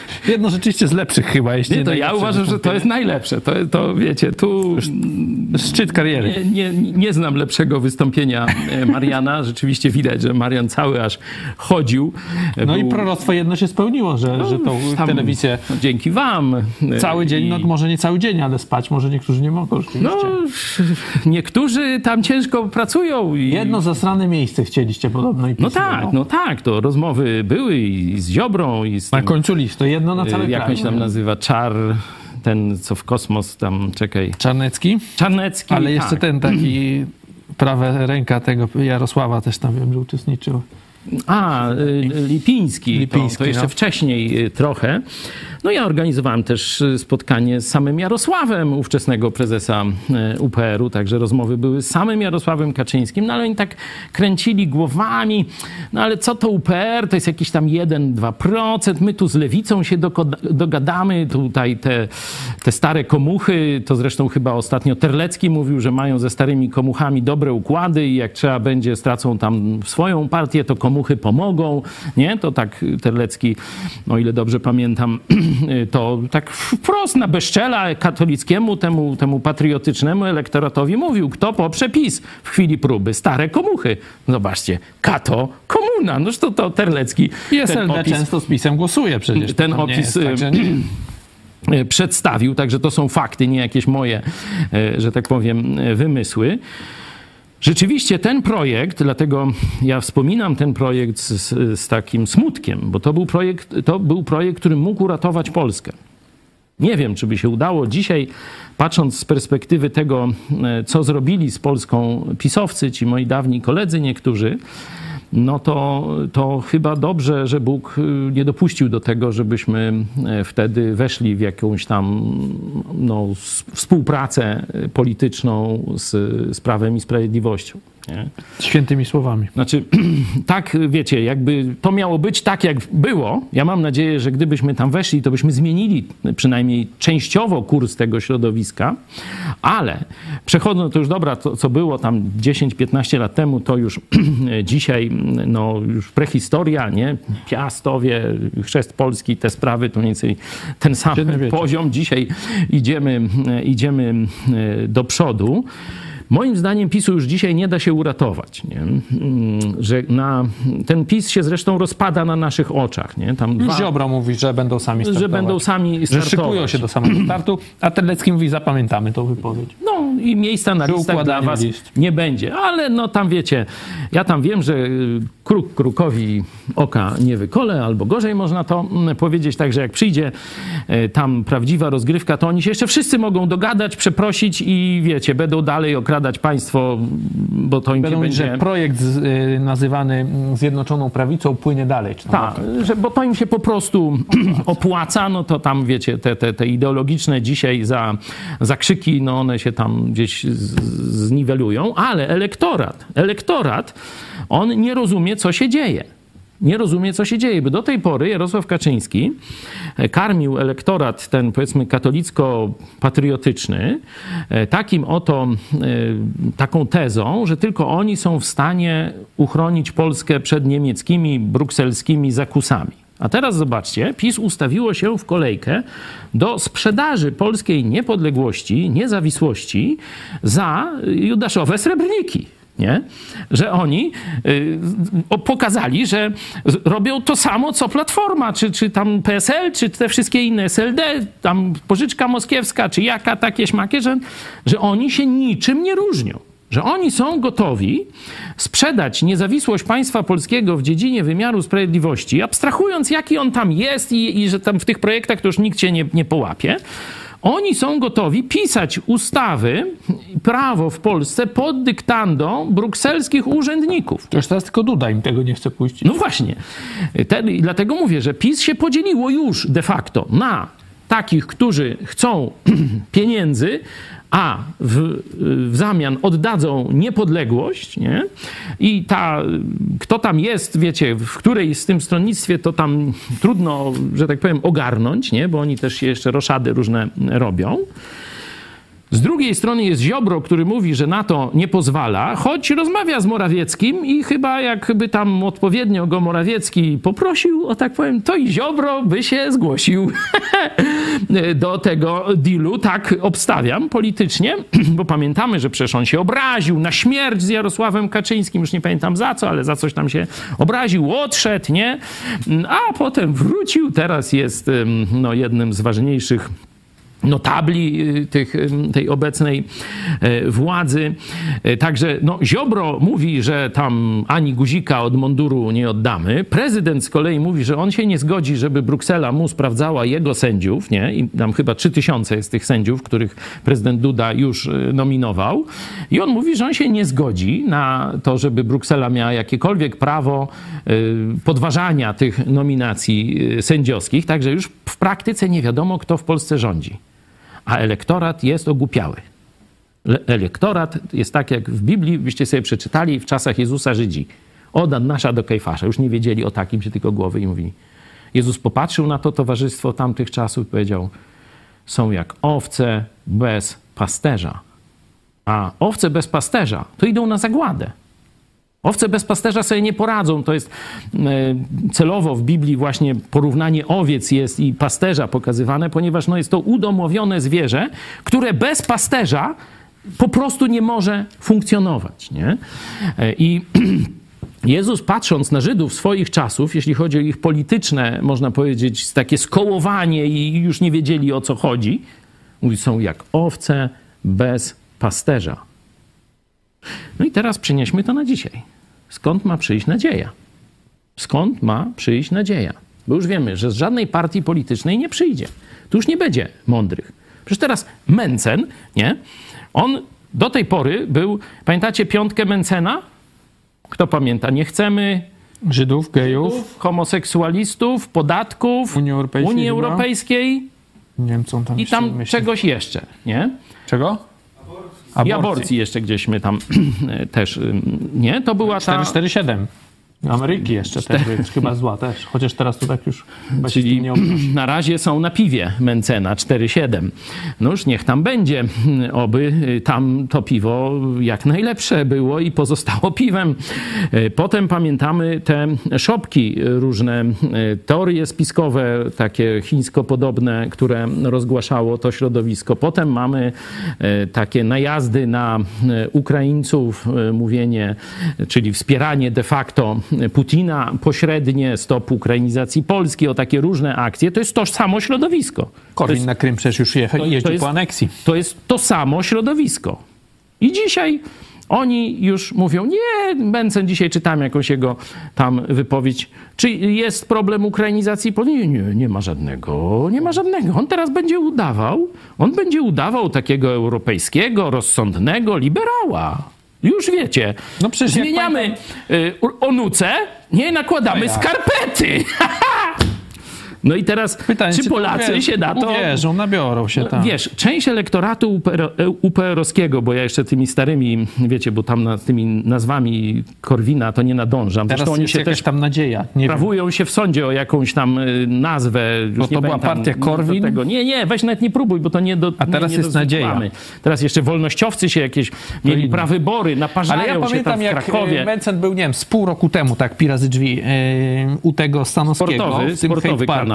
Jedno rzeczywiście z lepszych chyba, jeśli Nie, to ja uważam, że to jest najlepsze. To, to wiecie, tu Szczyt kariery. nie, nie, nie znam lepszego wystąpienia e, Mariana. Rzeczywiście widać, że Marian cały aż chodził. No i Był- proroctwo jedno się spełniło, że, że tą tam- telewizję no, Dzięki wam. e, cały dzień, i- no może nie cały dzień, ale spać może niektórzy nie mogą rzeczywiście. No, niektórzy tam ciężko pracują. I... Jedno zasrane miejsce chcieliście podobno i No tak, miał. no tak, to rozmowy były i z Ziobrą, i z Na końcu listu, jedno na cały e, jak on się tam nazywa, Czar, ten co w kosmos tam, czekaj, Czarnecki, Czarnecki. ale jeszcze tak. ten taki prawa ręka tego Jarosława też tam wiem, że uczestniczył. A, y, Lipiński. Lipiński, to, to jeszcze no. wcześniej y, trochę. No ja organizowałem też y, spotkanie z samym Jarosławem, ówczesnego prezesa UPR-u, także rozmowy były z samym Jarosławem Kaczyńskim, no ale oni tak kręcili głowami, no ale co to UPR, to jest jakiś tam 1-2%, my tu z lewicą się dogadamy, tutaj te, te stare komuchy, to zresztą chyba ostatnio Terlecki mówił, że mają ze starymi komuchami dobre układy i jak trzeba będzie, stracą tam swoją partię, to komuchy pomogą, nie? To tak Terlecki, o ile dobrze pamiętam, to tak wprost na bezczela katolickiemu, temu, temu patriotycznemu elektoratowi mówił, kto poprze PiS w chwili próby. Stare komuchy. Zobaczcie, kato, komuna. Noż to, to Terlecki. I SLD opis- często z PiSem głosuje przecież. Ten opis, jest tak, przedstawił, także to są fakty, nie jakieś moje, e, że tak powiem, e, wymysły. Rzeczywiście ten projekt, dlatego ja wspominam ten projekt z, z, takim smutkiem, bo to był, projekt, to był projekt, który mógł uratować Polskę. Nie wiem, czy by się udało dzisiaj, patrząc z perspektywy tego, e, co zrobili z Polską pisowcy, ci moi dawni koledzy niektórzy, no to, to chyba dobrze, że Bóg y, nie dopuścił do tego, żebyśmy e, wtedy weszli w jakąś tam no, współpracę polityczną z, z Prawem i Sprawiedliwością. Nie? Świętymi słowami. Znaczy, tak, wiecie, jakby to miało być tak, jak było. Ja mam nadzieję, że gdybyśmy tam weszli, to byśmy zmienili przynajmniej częściowo kurs tego środowiska, ale przechodząc, to już dobra, to co było tam 10-15 lat temu, to już dzisiaj, no już prehistoria, nie? Piastowie, chrzest polski, te sprawy, to mniej więcej ten sam poziom. Dzisiaj idziemy, idziemy e, do przodu. Moim zdaniem PiSu już dzisiaj nie da się uratować. Nie? Mm, Że na, ten PiS się zresztą rozpada na naszych oczach. Nie? Tam dwa- Ziobro mówi, że będą sami startować. że będą sami Że startować. szykują się do samego startu, a Terlecki mówi, zapamiętamy tą wypowiedź. No i miejsca na listach dla was list. nie będzie. Ale no tam wiecie, ja tam wiem, że y, kruk krukowi oka nie wykole, albo gorzej można to mm, powiedzieć. Także jak przyjdzie y, tam prawdziwa rozgrywka, to oni się jeszcze wszyscy mogą dogadać, przeprosić i wiecie, będą dalej okradać państwo, bo to im Będą będzie... że projekt z, y, nazywany Zjednoczoną Prawicą płynie dalej. Tak, że, bo to im się po prostu opłaca, no to tam wiecie, te, te, te ideologiczne dzisiaj za, za krzyki, no one się tam gdzieś z- zniwelują, ale elektorat, elektorat, on nie rozumie, co się dzieje. Nie rozumie, co się dzieje, bo do tej pory Jarosław Kaczyński e, karmił elektorat ten, powiedzmy, katolicko-patriotyczny e, takim oto, e, taką tezą, że tylko oni są w stanie uchronić Polskę przed niemieckimi, brukselskimi zakusami. A teraz zobaczcie, PiS ustawiło się w kolejkę do sprzedaży polskiej niepodległości, niezawisłości za judaszowe srebrniki. Nie? Że oni y, pokazali, że robią to samo, co Platforma, czy, czy tam PSL, czy te wszystkie inne SLD, tam pożyczka moskiewska, czy jaka takie śmakie, że, że oni się niczym nie różnią że oni są gotowi sprzedać niezawisłość państwa polskiego w dziedzinie wymiaru sprawiedliwości, abstrahując jaki on tam jest i, i że tam w tych projektach to już nikt się nie, nie połapie. Oni są gotowi pisać ustawy, prawo w Polsce pod dyktandą brukselskich urzędników. To już teraz tylko Duda im tego nie chce puścić. No właśnie. Ten, dlatego mówię, że PiS się podzieliło już de facto na takich, którzy chcą pieniędzy, a w, w zamian oddadzą niepodległość, nie? I ta, kto tam jest, wiecie, w której z tym stronnictwie, to tam trudno, że tak powiem, ogarnąć, nie? Bo oni też jeszcze roszady różne robią. Z drugiej strony jest Ziobro, który mówi, że na to nie pozwala, choć rozmawia z Morawieckim i chyba jakby tam odpowiednio go Morawiecki poprosił, o tak powiem, to i Ziobro by się zgłosił do tego dealu. Tak obstawiam politycznie, bo pamiętamy, że przecież on się obraził na śmierć z Jarosławem Kaczyńskim, już nie pamiętam za co, ale za coś tam się obraził, odszedł, nie? A potem wrócił, teraz jest no, jednym z ważniejszych notabli y, tych, y, tej obecnej y, władzy. Także no, Ziobro mówi, że tam ani guzika od munduru nie oddamy. Prezydent z kolei mówi, że on się nie zgodzi, żeby Bruksela mu sprawdzała jego sędziów, nie? I tam chyba 3000 jest tych sędziów, których prezydent Duda już nominował. I on mówi, że on się nie zgodzi na to, żeby Bruksela miała jakiekolwiek prawo podważania tych nominacji sędziowskich. Także już w praktyce nie wiadomo, kto w Polsce rządzi a elektorat jest ogłupiały. Le- Elektorat jest tak, jak w Biblii, byście sobie przeczytali, w czasach Jezusa Żydzi. Od Annasza do Kejfasza. Już nie wiedzieli o takim, się tylko głowy i mówili. Jezus popatrzył na to towarzystwo tamtych czasów i powiedział, są jak owce bez pasterza. A owce bez pasterza to idą na zagładę. Owce bez pasterza sobie nie poradzą. To jest e, celowo w Biblii właśnie porównanie owiec jest i pasterza pokazywane, ponieważ no, jest to udomowione zwierzę, które bez pasterza po prostu nie może funkcjonować. Nie? E, I Jezus patrząc na Żydów swoich czasów, jeśli chodzi o ich polityczne, można powiedzieć, takie skołowanie i już nie wiedzieli o co chodzi, mówi, są jak owce bez pasterza. No i teraz przenieśmy to na dzisiaj. Skąd ma przyjść nadzieja? Skąd ma przyjść nadzieja? Bo już wiemy, że z żadnej partii politycznej nie przyjdzie. Tu już nie będzie mądrych. Przecież teraz Mencen, nie? On do tej pory był, pamiętacie piątkę Mencena? Kto pamięta? Nie chcemy Żydów, gejów, homoseksualistów, podatków, Unii Europejskiej Unii? Europejskiej nie wiem co on tam i tam wymyślił. czegoś jeszcze, nie? Czego? I aborcji jeszcze gdzieśmy tam też, ym, nie? To była ta... 447. Ameryki jeszcze też chyba zła też. Chociaż teraz to tak już Czyli nie obnosi. na razie są na piwie Mencena 4,7. No już niech tam będzie. Oby y, tam to piwo jak najlepsze było i pozostało piwem. Y, Potem pamiętamy te szopki różne, y, teorie spiskowe, takie chińsko-podobne, które rozgłaszało to środowisko. Potem mamy takie najazdy na Ukraińców, mówienie, czyli wspieranie de facto Putina, pośrednie stop ukrainizacji Polski, o takie różne akcje. To jest to samo środowisko. Korwin jest, na Krym przecież już jeździł po aneksji. to jest to samo środowisko. I dzisiaj oni już mówią, nie, Mencen, dzisiaj czytałem jakąś jego tam wypowiedź, czy jest problem ukrainizacji Polski? Nie, nie, nie ma żadnego, nie ma żadnego. On teraz będzie udawał, on będzie udawał takiego europejskiego, rozsądnego liberała. Już wiecie. No przecież Zmieniamy y, onuce, nie nakładamy No jak? skarpety. no i teraz, Pytanie, czy Polacy uwierzą- się na to... Uwierzą, nabiorą się tam. Wiesz, część elektoratu UPR, UPR-owskiego, bo ja jeszcze tymi starymi, wiecie, bo tam nad tymi nazwami Korwina to nie nadążam. Teraz Zresztą oni się też tam nadzieja. Nie wiem. prawują się w sądzie o jakąś tam y, nazwę. Bo to była partia Korwin? Tego. Nie, nie, weź nawet nie próbuj, bo to nie do A teraz nie, nie jest nadzieja. Teraz jeszcze wolnościowcy się jakieś mieli prawybory, naparzają Ale ja pamiętam, w jak Krakowie. e, Mencen był, nie wiem, z pół roku temu, tak, pi razy drzwi, e, u tego Stanowskiego Sportowy, w tym sportowy kanał.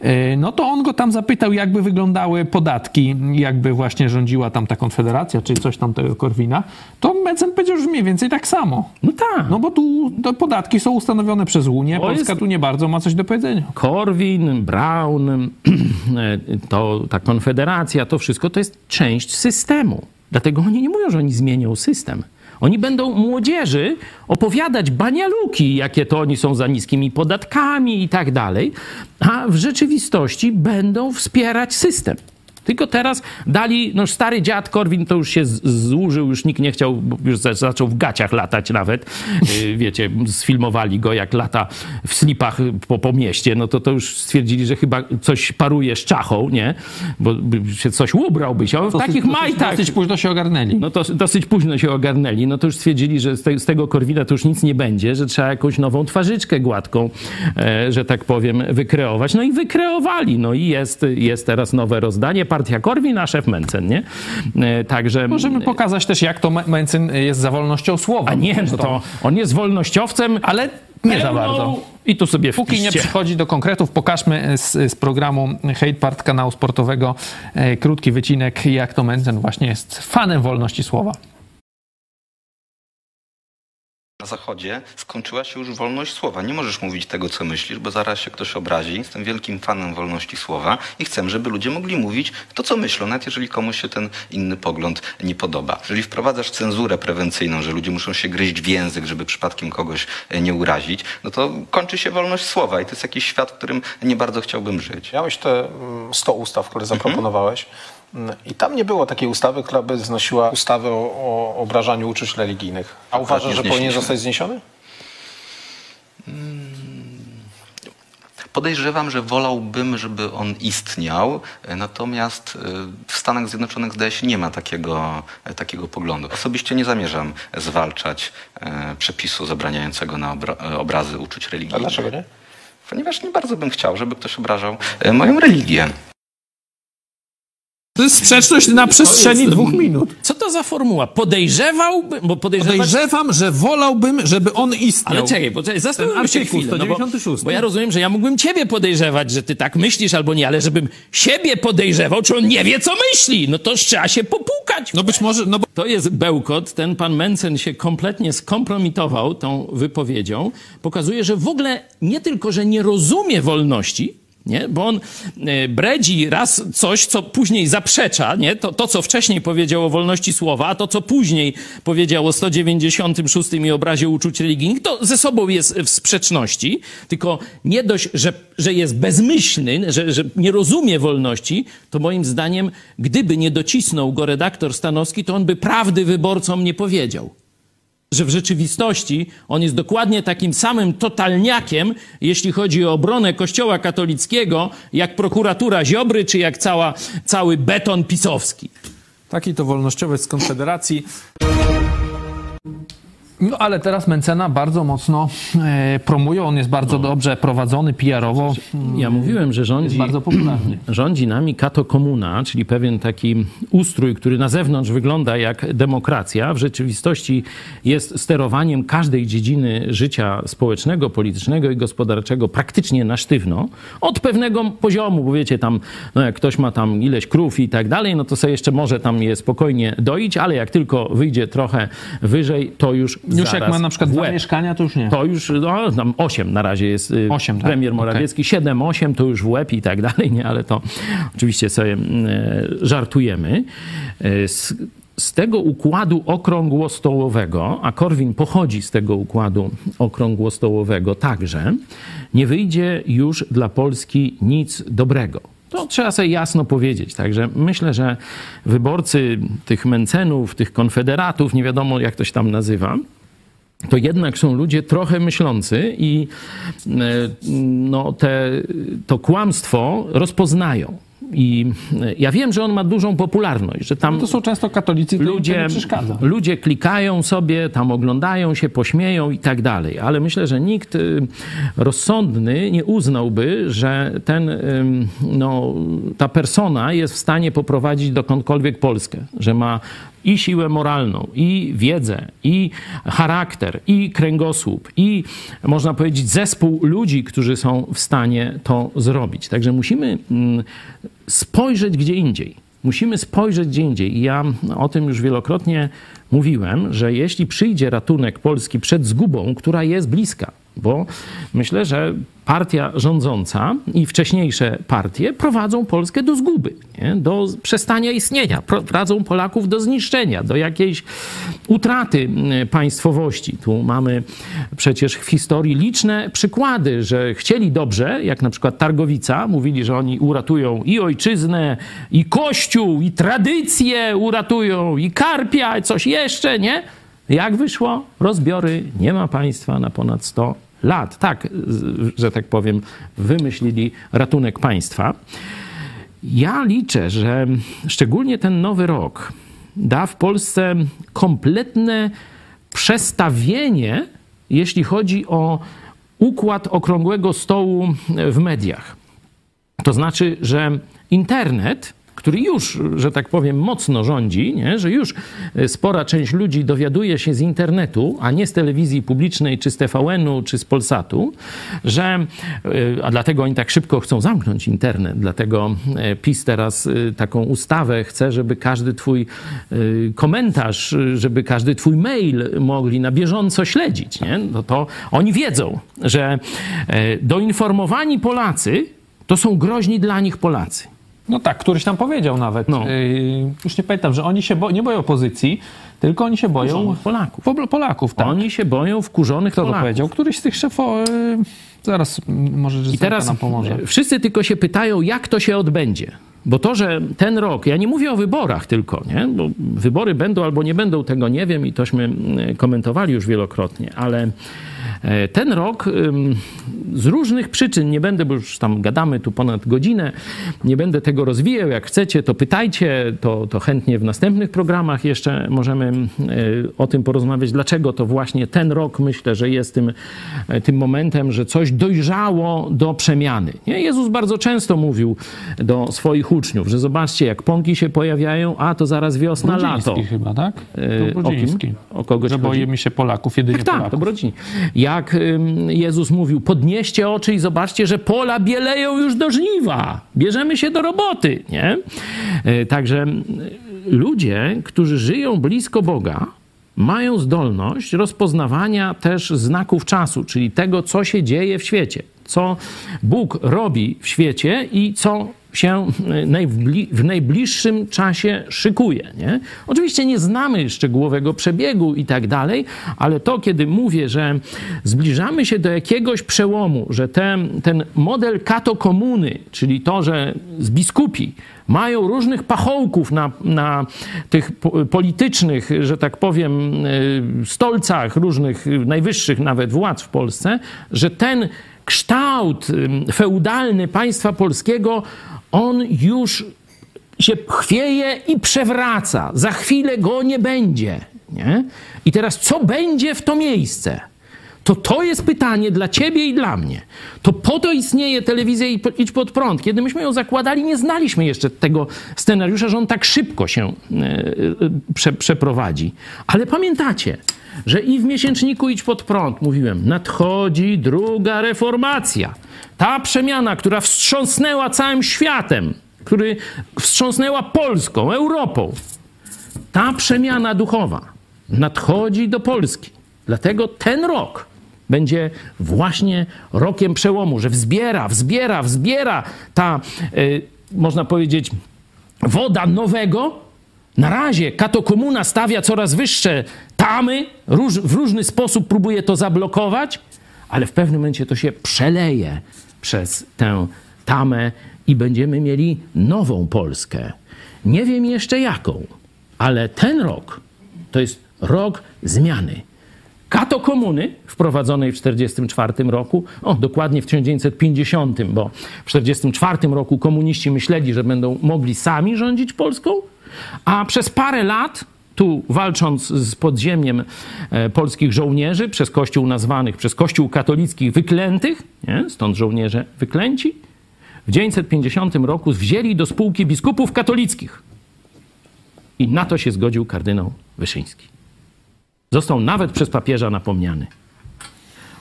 E, No to on go tam zapytał, jakby wyglądały podatki, jakby właśnie rządziła tam ta konfederacja, czy coś tam tego Korwina. To Mencen powiedział, że mniej więcej tak samo. No tak. No bo tu te podatki są ustanowione przez Unię, To Polska jest- tu nie bardzo ma coś do powiedzenia. Korwin, Brown, to, ta konfederacja, to wszystko to jest część systemu. Dlatego oni nie mówią, że oni zmienią system. Oni będą młodzieży opowiadać banialuki, jakie to oni są za niskimi podatkami i tak dalej, a w rzeczywistości będą wspierać system. Tylko teraz dali, no stary dziad Korwin to już się z- złużył, już nikt nie chciał, bo już za- zaczął w gaciach latać nawet. Yy, Wiecie, sfilmowali go jak lata w slipach po, po mieście, no to to już stwierdzili, że chyba coś paruje z czachą, nie? Bo by się coś ubrałby się. On w takich majtach... Dosyć późno się ogarnęli. No to dosyć późno się ogarnęli. No to już stwierdzili, że z, te, z tego Korwina to już nic nie będzie, że trzeba jakąś nową twarzyczkę gładką, e, że tak powiem, wykreować. No i wykreowali. No i jest, jest teraz nowe rozdanie. Partia Korwin, a szef Mencen, nie? E, także... Możemy pokazać też, jak to Me- Mencen jest za wolnością słowa. A nie, no to on jest wolnościowcem, Ale nie za bardzo. I tu sobie Póki nie wpiszcie. przychodzi do konkretów, pokażmy z, z programu Hate Part kanału sportowego e, krótki wycinek, jak to Mencen właśnie jest fanem wolności słowa. Na Zachodzie skończyła się już wolność słowa. Nie możesz mówić tego, co myślisz, bo zaraz się ktoś obrazi. Jestem wielkim fanem wolności słowa i chcę, żeby ludzie mogli mówić to, co myślą, nawet jeżeli komuś się ten inny pogląd nie podoba. Jeżeli wprowadzasz cenzurę prewencyjną, że ludzie muszą się gryźć w język, żeby przypadkiem kogoś e, nie urazić, no to kończy się wolność słowa i to jest jakiś świat, w którym nie bardzo chciałbym żyć. Miałeś te mm, 100 ustaw, które zaproponowałeś. Mm, I tam nie było takiej ustawy, która by znosiła ustawę o, o obrażaniu uczuć religijnych. A uważasz, że powinien zostać zniesiony? Podejrzewam, że wolałbym, żeby on istniał, e, natomiast e, w Stanach Zjednoczonych zdaje się nie ma takiego, e, takiego poglądu. Osobiście nie zamierzam zwalczać przepisu zabraniającego na obra obrazy uczuć A religijnych. dlaczego nie? Ponieważ nie bardzo bym chciał, żeby ktoś obrażał moją religię. To jest sprzeczność na przestrzeni dwóch minut. Co to za formuła? Podejrzewałby, bo podejrzewać... Podejrzewam, że wolałbym, żeby on istniał. Ale czekaj, poczekaj, zastanówmy się chwilę. No bo, 196. bo ja rozumiem, że ja mógłbym ciebie podejrzewać, że ty tak myślisz albo nie, ale żebym siebie podejrzewał, czy on nie wie, co myśli, no to trzeba się popukać. No być może, no bo To jest bełkot. Ten pan Mencen się kompletnie skompromitował tą wypowiedzią. Pokazuje, że w ogóle nie tylko, że nie rozumie wolności, nie? bo on e, bredzi raz coś, co później zaprzecza, nie? To, to, co wcześniej powiedział o wolności słowa, a to, co później powiedział o 196 i obrazie uczuć religijnych, to ze sobą jest w sprzeczności, tylko nie dość, że, że jest bezmyślny, że, że nie rozumie wolności, to moim zdaniem, gdyby nie docisnął go redaktor Stanowski, to on by prawdy wyborcom nie powiedział że w rzeczywistości on jest dokładnie takim samym totalniakiem, jeśli chodzi o obronę Kościoła katolickiego, jak prokuratura Ziobry, czy jak cała, cały beton pisowski. taki to wolnościowiec z Konfederacji. No ale teraz Mencena bardzo mocno e, promuje, on jest bardzo dobrze prowadzony PR-owo, Ja mówiłem, że jest rządzi, bardzo popularny. rządzi nami kato komuna, czyli pewien taki ustrój, który na zewnątrz wygląda jak demokracja, w rzeczywistości jest sterowaniem każdej dziedziny życia społecznego, politycznego i gospodarczego praktycznie na sztywno, od pewnego poziomu, bo wiecie, tam, no jak ktoś ma tam ileś krów i tak dalej, no to sobie jeszcze może tam je spokojnie doić, ale jak tylko wyjdzie trochę wyżej, to już Już jak ma na przykład dwa mieszkania, to już nie. To już, no, tam 8 na razie jest y, Osiem, tak? premier. Morawiecki, 7-8 to już w łeb i tak dalej, nie, ale to oczywiście sobie e, żartujemy. E, z, z tego układu okrągłostołowego, a Korwin pochodzi z tego układu okrągłostołowego także, nie wyjdzie już dla Polski nic dobrego. To trzeba sobie jasno powiedzieć. Także myślę, że wyborcy tych Mencenów, tych konfederatów, nie wiadomo jak to się tam nazywa, to jednak są ludzie trochę myślący i e, no, te, to kłamstwo rozpoznają. I e, ja wiem, że on ma dużą popularność, że tam No to są często katolicy, to ludzie, przeszkadza. ludzie klikają sobie, tam oglądają się, pośmieją i tak dalej. Ale myślę, że nikt y, rozsądny nie uznałby, że ten, ym, no, ta persona jest w stanie poprowadzić dokądkolwiek Polskę, że ma i siłę moralną, i wiedzę, i charakter, i kręgosłup, i można powiedzieć zespół ludzi, którzy są w stanie to zrobić. Także musimy mm, spojrzeć gdzie indziej. Musimy spojrzeć gdzie indziej. I ja o tym już wielokrotnie mówiłem, że jeśli przyjdzie ratunek Polski przed zgubą, która jest bliska, bo myślę, że partia rządząca i wcześniejsze partie prowadzą Polskę do zguby, nie? do przestania istnienia, prowadzą Polaków do zniszczenia, do jakiejś utraty mm, państwowości. Tu mamy przecież w historii liczne przykłady, że chcieli dobrze, jak na przykład Targowica, mówili, że oni uratują i ojczyznę, i kościół, i tradycję uratują, i karpia, i coś jeszcze, nie? Jak wyszło? Rozbiory, nie ma państwa na ponad 100 lat. Tak, że tak powiem, wymyślili ratunek państwa. Ja liczę, że szczególnie ten nowy rok da w Polsce kompletne przestawienie, jeśli chodzi o układ okrągłego stołu w mediach. To znaczy, że internet, który już, że tak powiem, mocno rządzi, nie? że już e, spora część ludzi dowiaduje się z internetu, a nie z telewizji publicznej, czy z TVN-u, czy z Polsatu, że, e, a dlatego oni tak szybko chcą zamknąć internet, dlatego e, PiS teraz taką ustawę chce, żeby każdy twój komentarz, żeby każdy twój mail mogli na bieżąco śledzić. Nie? No to oni wiedzą, że doinformowani Polacy to są groźni dla nich Polacy. No tak, któryś tam powiedział nawet. No. Yy, już nie pamiętam, że oni się bo, nie boją opozycji, tylko oni się boją Wkurzonych Polaków. Po, Polaków, tak. Oni się boją wkurzonych Kto to Polaków. powiedział? Któryś z tych szefów... Yy, zaraz może I I teraz nam pomoże. wszyscy tylko się pytają, jak to się odbędzie. Bo to, że ten rok, ja nie mówię o wyborach tylko, nie? bo wybory będą albo nie będą, tego nie wiem i tośmy mm, komentowali już wielokrotnie, ale ten rok z różnych przyczyn, nie będę, bo już tam gadamy tu ponad godzinę, nie będę tego rozwijał, jak chcecie, to pytajcie, to, to chętnie w następnych programach jeszcze możemy y, o tym porozmawiać, dlaczego to właśnie ten rok myślę, że jest tym, e, tym momentem, że coś dojrzało do przemiany. Nie? Jezus bardzo często mówił do swoich uczniów, że zobaczcie, jak pąki się pojawiają, a to zaraz wiosna, lato. Brudziński chyba, tak? E, To o kim? Brudziński. O kogoś Że boimy się Polaków, jedynie Tak, tak, Polaków. to Brodzin. Jak Jezus mówił, podnieście oczy i zobaczcie, że pola bieleją już do żniwa. Bierzemy się do roboty, nie? E, Także y, ludzie, którzy żyją blisko Boga, mają zdolność rozpoznawania też znaków czasu, czyli tego, co się dzieje w świecie, co Bóg robi w świecie i co się y, najbli- w najbliższym czasie szykuje. Nie? Oczywiście nie znamy szczegółowego przebiegu i tak dalej, ale to, kiedy mówię, że zbliżamy się do jakiegoś przełomu, że ten, ten model katokomuny, czyli to, że z biskupi mają różnych pachołków na, na tych po- politycznych, że tak powiem, y, stolcach różnych, y, najwyższych nawet władz w Polsce, że ten kształt feudalny państwa polskiego, on już się chwieje i przewraca. Za chwilę go nie będzie. Nie? I teraz co będzie w to miejsce? To to jest pytanie dla ciebie i dla mnie. To po to istnieje telewizja i Idź Pod Prąd. Kiedy myśmy ją zakładali, nie znaliśmy jeszcze tego scenariusza, że on tak szybko się e, e, prze, przeprowadzi. Ale pamiętacie, że i w miesięczniku Idź Pod Prąd mówiłem, nadchodzi druga reformacja. Ta przemiana, która wstrząsnęła całym światem, który wstrząsnęła Polską, Europą. Ta przemiana duchowa nadchodzi do Polski. Dlatego ten rok będzie właśnie rokiem przełomu, że wzbiera, wzbiera, wzbiera ta, y, można powiedzieć, woda nowego. Na razie katokomuna stawia coraz wyższe tamy, róż, w różny sposób próbuje to zablokować, ale w pewnym momencie to się przeleje przez tę tamę i będziemy mieli nową Polskę. Nie wiem jeszcze jaką, ale ten rok to jest rok zmiany. Kato komuny wprowadzonej w 1944 roku, o dokładnie w 1950, bo w 1944 roku komuniści myśleli, że będą mogli sami rządzić Polską, a przez parę lat, tu walcząc z podziemiem e, polskich żołnierzy, przez kościół nazwanych, przez kościół katolickich wyklętych, nie? stąd żołnierze wyklęci, w 1950 roku wzięli do spółki biskupów katolickich. I na to się zgodził kardynał Wyszyński. Został nawet przez papieża napomniany.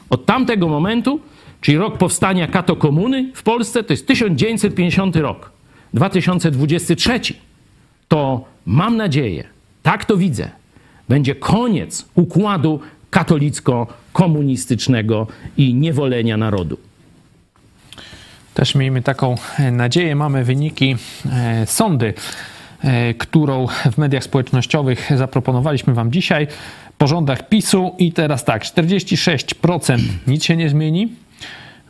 Od tamtego momentu, czyli rok powstania kato komuny w Polsce, to jest 1950 rok. 2023 to mam nadzieję, tak to widzę, będzie koniec układu katolicko-komunistycznego i niewolenia narodu. Też miejmy taką e, nadzieję. Mamy wyniki e, sądy, e, którą w mediach społecznościowych zaproponowaliśmy Wam dzisiaj po rządach PiSu. I teraz tak, 46% nic się nie zmieni,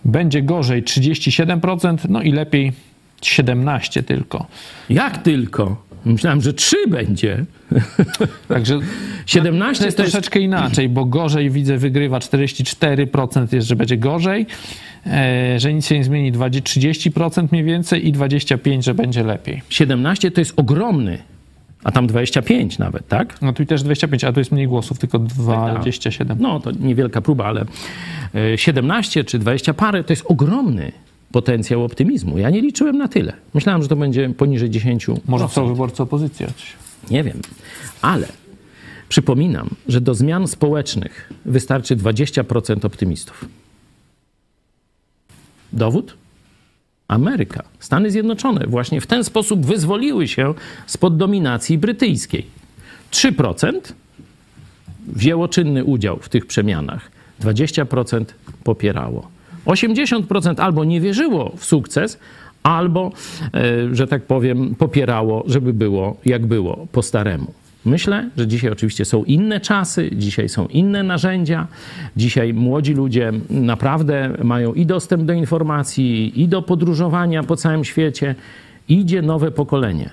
będzie gorzej 37%, no i lepiej 17% tylko. Jak tylko? Myślałem, że trzy będzie. Także 17 to jest to jest troszeczkę inaczej, bo gorzej widzę wygrywa 44% jest, że będzie gorzej, e, że nic się nie zmieni 20, 30% mniej więcej i 25%, że będzie lepiej. 17 to jest ogromny, a tam 25 nawet, tak? No tu też 25, a tu jest mniej głosów, tylko 27. No to niewielka próba, ale e, 17 czy 20 parę to jest ogromny potencjał optymizmu. Ja nie liczyłem na tyle. Myślałem, że to będzie poniżej 10. Może są wyborcy opozycji. Nie wiem, ale przypominam, że do zmian społecznych wystarczy 20% optymistów. Dowód? Ameryka, Stany Zjednoczone właśnie w ten sposób wyzwoliły się spod dominacji brytyjskiej. 3% wzięło czynny udział w tych przemianach, 20% popierało. 80% albo nie wierzyło w sukces, albo, e, że tak powiem, popierało, żeby było jak było po staremu. Myślę, że dzisiaj oczywiście są inne czasy, dzisiaj są inne narzędzia. Dzisiaj młodzi ludzie naprawdę mają i dostęp do informacji, i do podróżowania po całym świecie. Idzie nowe pokolenie,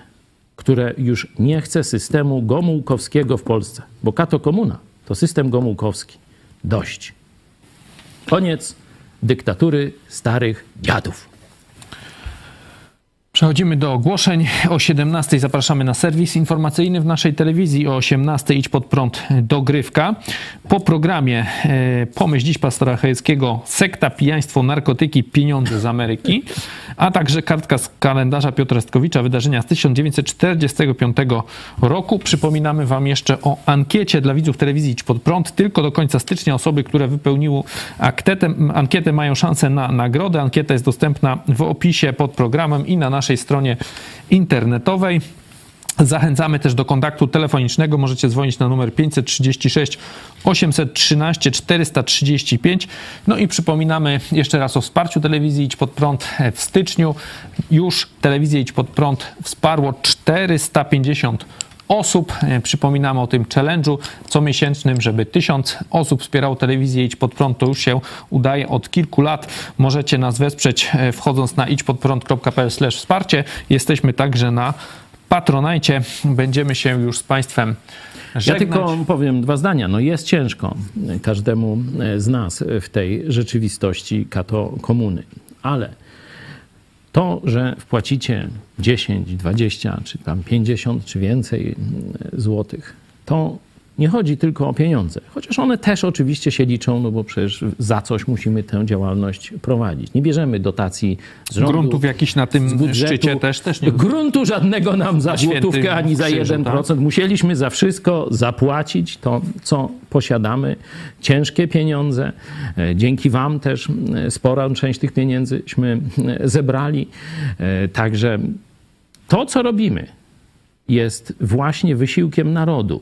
które już nie chce systemu gomułkowskiego w Polsce, bo kato komuna to system gomułkowski. Dość. Koniec dyktatury starych dziadów. Przechodzimy do ogłoszeń. O 17 zapraszamy na serwis informacyjny w naszej telewizji. O 18 idź pod prąd dogrywka. Po programie e, Pomyśl dziś pastora Chojeckiego Sekta, pijaństwo, narkotyki, pieniądze z Ameryki. A także kartka z kalendarza Piotra Stkowicza, wydarzenia z 1945 roku. Przypominamy wam jeszcze o ankiecie dla widzów telewizji Idź pod prąd. Tylko do końca stycznia osoby, które wypełniły ankietę, ankietę mają szansę na nagrodę. Ankieta jest dostępna w opisie pod programem i na naszej stronie internetowej. Zachęcamy też do kontaktu telefonicznego. Możecie dzwonić na numer 536 813 435. No i przypominamy jeszcze raz o wsparciu telewizji Idź Pod Prąd w styczniu. Już telewizję Idź Pod Prąd wsparło 450 osób. Przypominamy o tym challenge'u comiesięcznym, żeby tysiąc osób wspierało telewizję Idź Pod Prąd. To już się udaje od kilku lat. Możecie nas wesprzeć e, wchodząc na idźpodprąd.pl wsparcie. Jesteśmy także na Patronajcie. Będziemy się już z Państwem żegnać. Ja tylko powiem dwa zdania. No jest ciężko każdemu z nas w tej rzeczywistości kato komuny, ale to, że wpłacicie 10, 20, czy tam 50, czy więcej złotych, to nie chodzi tylko o pieniądze, chociaż one też oczywiście się liczą, no bo przecież za coś musimy tę działalność prowadzić. Nie bierzemy dotacji z rządu, Gruntów jakiś na tym budżetu. szczycie też, też nie Gruntu żadnego nam za złotówkę ani za Krzyżu, 1%. tak? Musieliśmy za wszystko zapłacić to, co posiadamy. Ciężkie pieniądze. E, Dzięki Wam też sporą część tych pieniędzyśmy zebrali. E, Także to, co robimy, jest właśnie wysiłkiem narodu.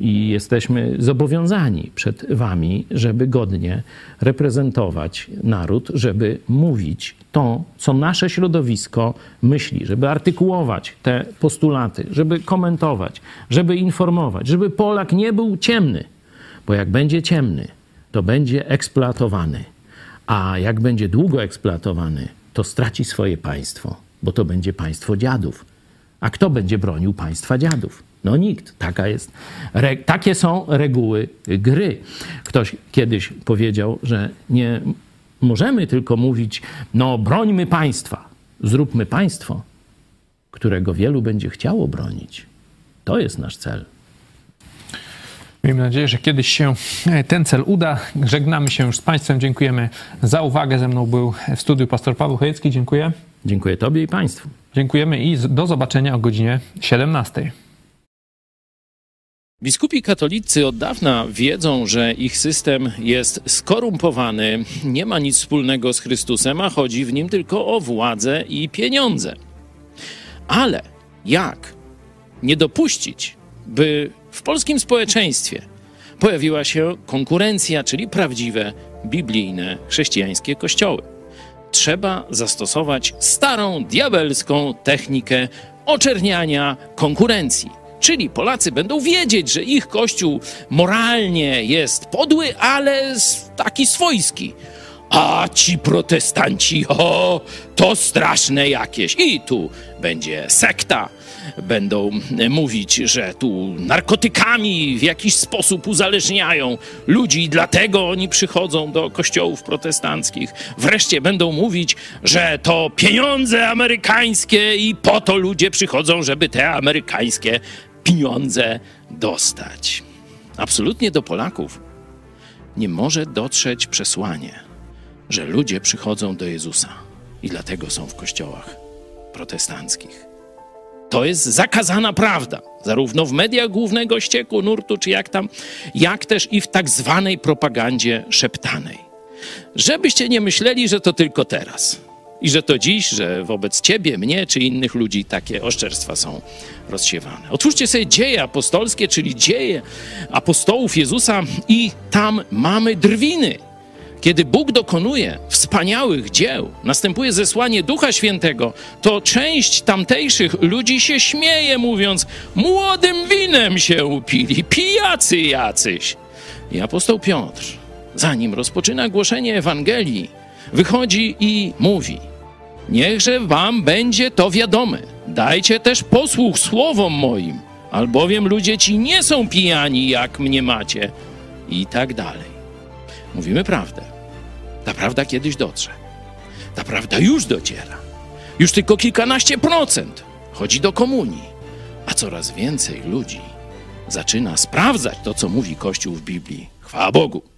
I jesteśmy zobowiązani przed Wami, żeby godnie reprezentować naród, żeby mówić to, co nasze środowisko myśli, żeby artykułować te postulaty, żeby komentować, żeby informować, żeby Polak nie był ciemny, bo jak będzie ciemny, to będzie eksploatowany, a jak będzie długo eksploatowany, to straci swoje państwo, bo to będzie państwo dziadów. A kto będzie bronił państwa dziadów? No nikt. Taka jest, re, takie są reguły gry. Ktoś kiedyś powiedział, że nie możemy tylko mówić, no brońmy państwa. Zróbmy państwo, którego wielu będzie chciało bronić. To jest nasz cel. Miejmy nadzieję, że kiedyś się e, ten cel uda. Żegnamy się już z Państwem. Dziękujemy za uwagę. Ze mną był w studiu pastor Paweł Chojecki. Dziękuję. Dziękuję Tobie i Państwu. Dziękujemy i do zobaczenia o godzinie 17. Biskupi katolicy od dawna wiedzą, że ich system jest skorumpowany, nie ma nic wspólnego z Chrystusem, a chodzi w nim tylko o władzę i pieniądze. Ale jak nie dopuścić, by w polskim społeczeństwie pojawiła się konkurencja, czyli prawdziwe biblijne chrześcijańskie kościoły? Trzeba zastosować starą diabelską technikę oczerniania konkurencji. Czyli Polacy będą wiedzieć, że ich kościół moralnie jest podły, ale taki swojski. A ci protestanci, o, to straszne jakieś. I tu będzie sekta. Będą e, mówić, że tu narkotykami w jakiś sposób uzależniają ludzi i dlatego oni przychodzą do kościołów protestanckich. Wreszcie będą mówić, że to pieniądze amerykańskie i po to ludzie przychodzą, żeby te amerykańskie pieniądze dostać. Absolutnie do Polaków nie może dotrzeć przesłanie, że ludzie przychodzą do Jezusa i dlatego są w kościołach protestanckich. To jest zakazana prawda, zarówno w mediach głównego ścieku, nurtu, czy jak tam, jak też i w tak zwanej propagandzie szeptanej. Żebyście nie myśleli, że to tylko teraz i że to dziś, że wobec ciebie, mnie czy innych ludzi takie oszczerstwa są rozsiewane. Otwórzcie sobie dzieje apostolskie, czyli dzieje apostołów Jezusa i tam mamy drwiny. Kiedy Bóg dokonuje wspaniałych dzieł, następuje zesłanie Ducha Świętego, to część tamtejszych ludzi się śmieje, mówiąc: Młodym winem się upili, pijacy jacyś. I apostoł Piotr, zanim rozpoczyna głoszenie Ewangelii, wychodzi i mówi: Niechże wam będzie to wiadome. Dajcie też posłuch słowom moim, albowiem ludzie ci nie są pijani, jak mnie macie, i tak dalej. Mówimy prawdę. Ta prawda kiedyś dotrze. Ta prawda już dociera. Już tylko kilkanaście procent chodzi do komunii, a coraz więcej ludzi zaczyna sprawdzać to, co mówi Kościół w Biblii. Chwała Bogu.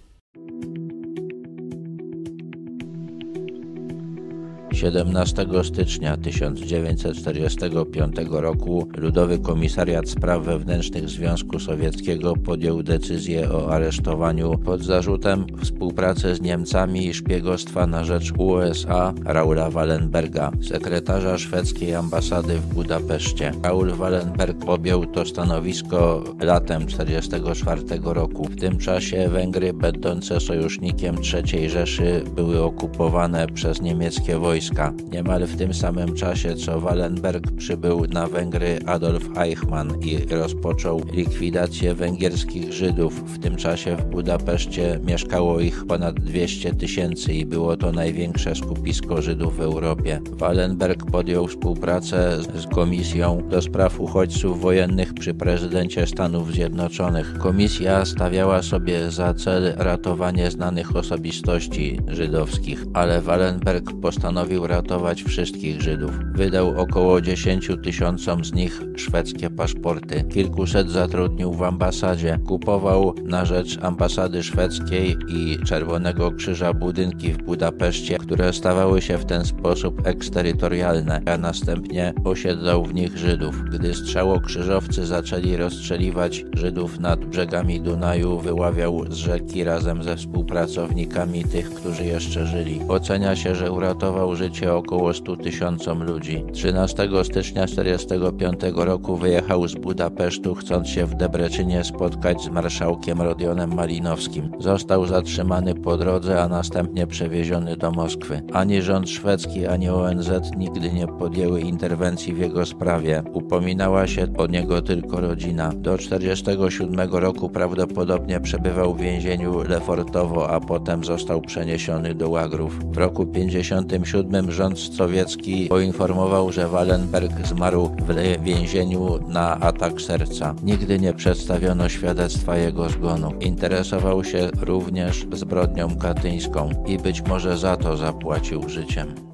17 stycznia 1945 roku Ludowy Komisariat Spraw Wewnętrznych Związku Sowieckiego podjął decyzję o aresztowaniu pod zarzutem współpracy z Niemcami i szpiegostwa na rzecz USA Raula Wallenberga, sekretarza szwedzkiej ambasady w Budapeszcie. Raul Wallenberg objął to stanowisko latem 1944 roku. W tym czasie Węgry, będące sojusznikiem III Rzeszy, były okupowane przez niemieckie wojska wojska. Niemal w tym samym czasie, co Wallenberg przybył na Węgry Adolf Eichmann i rozpoczął likwidację węgierskich Żydów. W tym czasie w Budapeszcie mieszkało ich ponad 200 tysięcy i było to największe skupisko Żydów w Europie. Wallenberg podjął współpracę z Komisją do spraw uchodźców wojennych przy prezydencie Stanów Zjednoczonych. Komisja stawiała sobie za cel ratowanie znanych osobistości żydowskich, ale Wallenberg postanowił postanowił ratować wszystkich Żydów. Wydał około 10 tysiącom z nich szwedzkie paszporty. Kilkuset zatrudnił w ambasadzie. Kupował na rzecz ambasady szwedzkiej i Czerwonego Krzyża budynki w Budapeszcie, które stawały się w ten sposób eksterytorialne, a następnie osiedlał w nich Żydów. Gdy strzałokrzyżowcy zaczęli rozstrzeliwać Żydów nad brzegami Dunaju, wyławiał z rzeki razem ze współpracownikami tych, którzy jeszcze żyli. Ocenia się, że uratował życie około 100 tysiącom ludzi. 13 stycznia 1945 roku wyjechał z Budapesztu, chcąc się w Debreczynie spotkać z marszałkiem Rodionem Malinowskim. Został zatrzymany po drodze, a następnie przewieziony do Moskwy. Ani rząd szwedzki, ani ONZ nigdy nie podjęły interwencji w jego sprawie. Upominała się o niego tylko rodzina. Do 1947 roku prawdopodobnie przebywał w więzieniu Lefortowo, a potem został przeniesiony do Łagrów. W roku 1957 rząd sowiecki poinformował, że Wallenberg zmarł w więzieniu na atak serca. Nigdy nie przedstawiono świadectwa jego zgonu. Interesował się również zbrodnią katyńską i być może za to zapłacił życiem.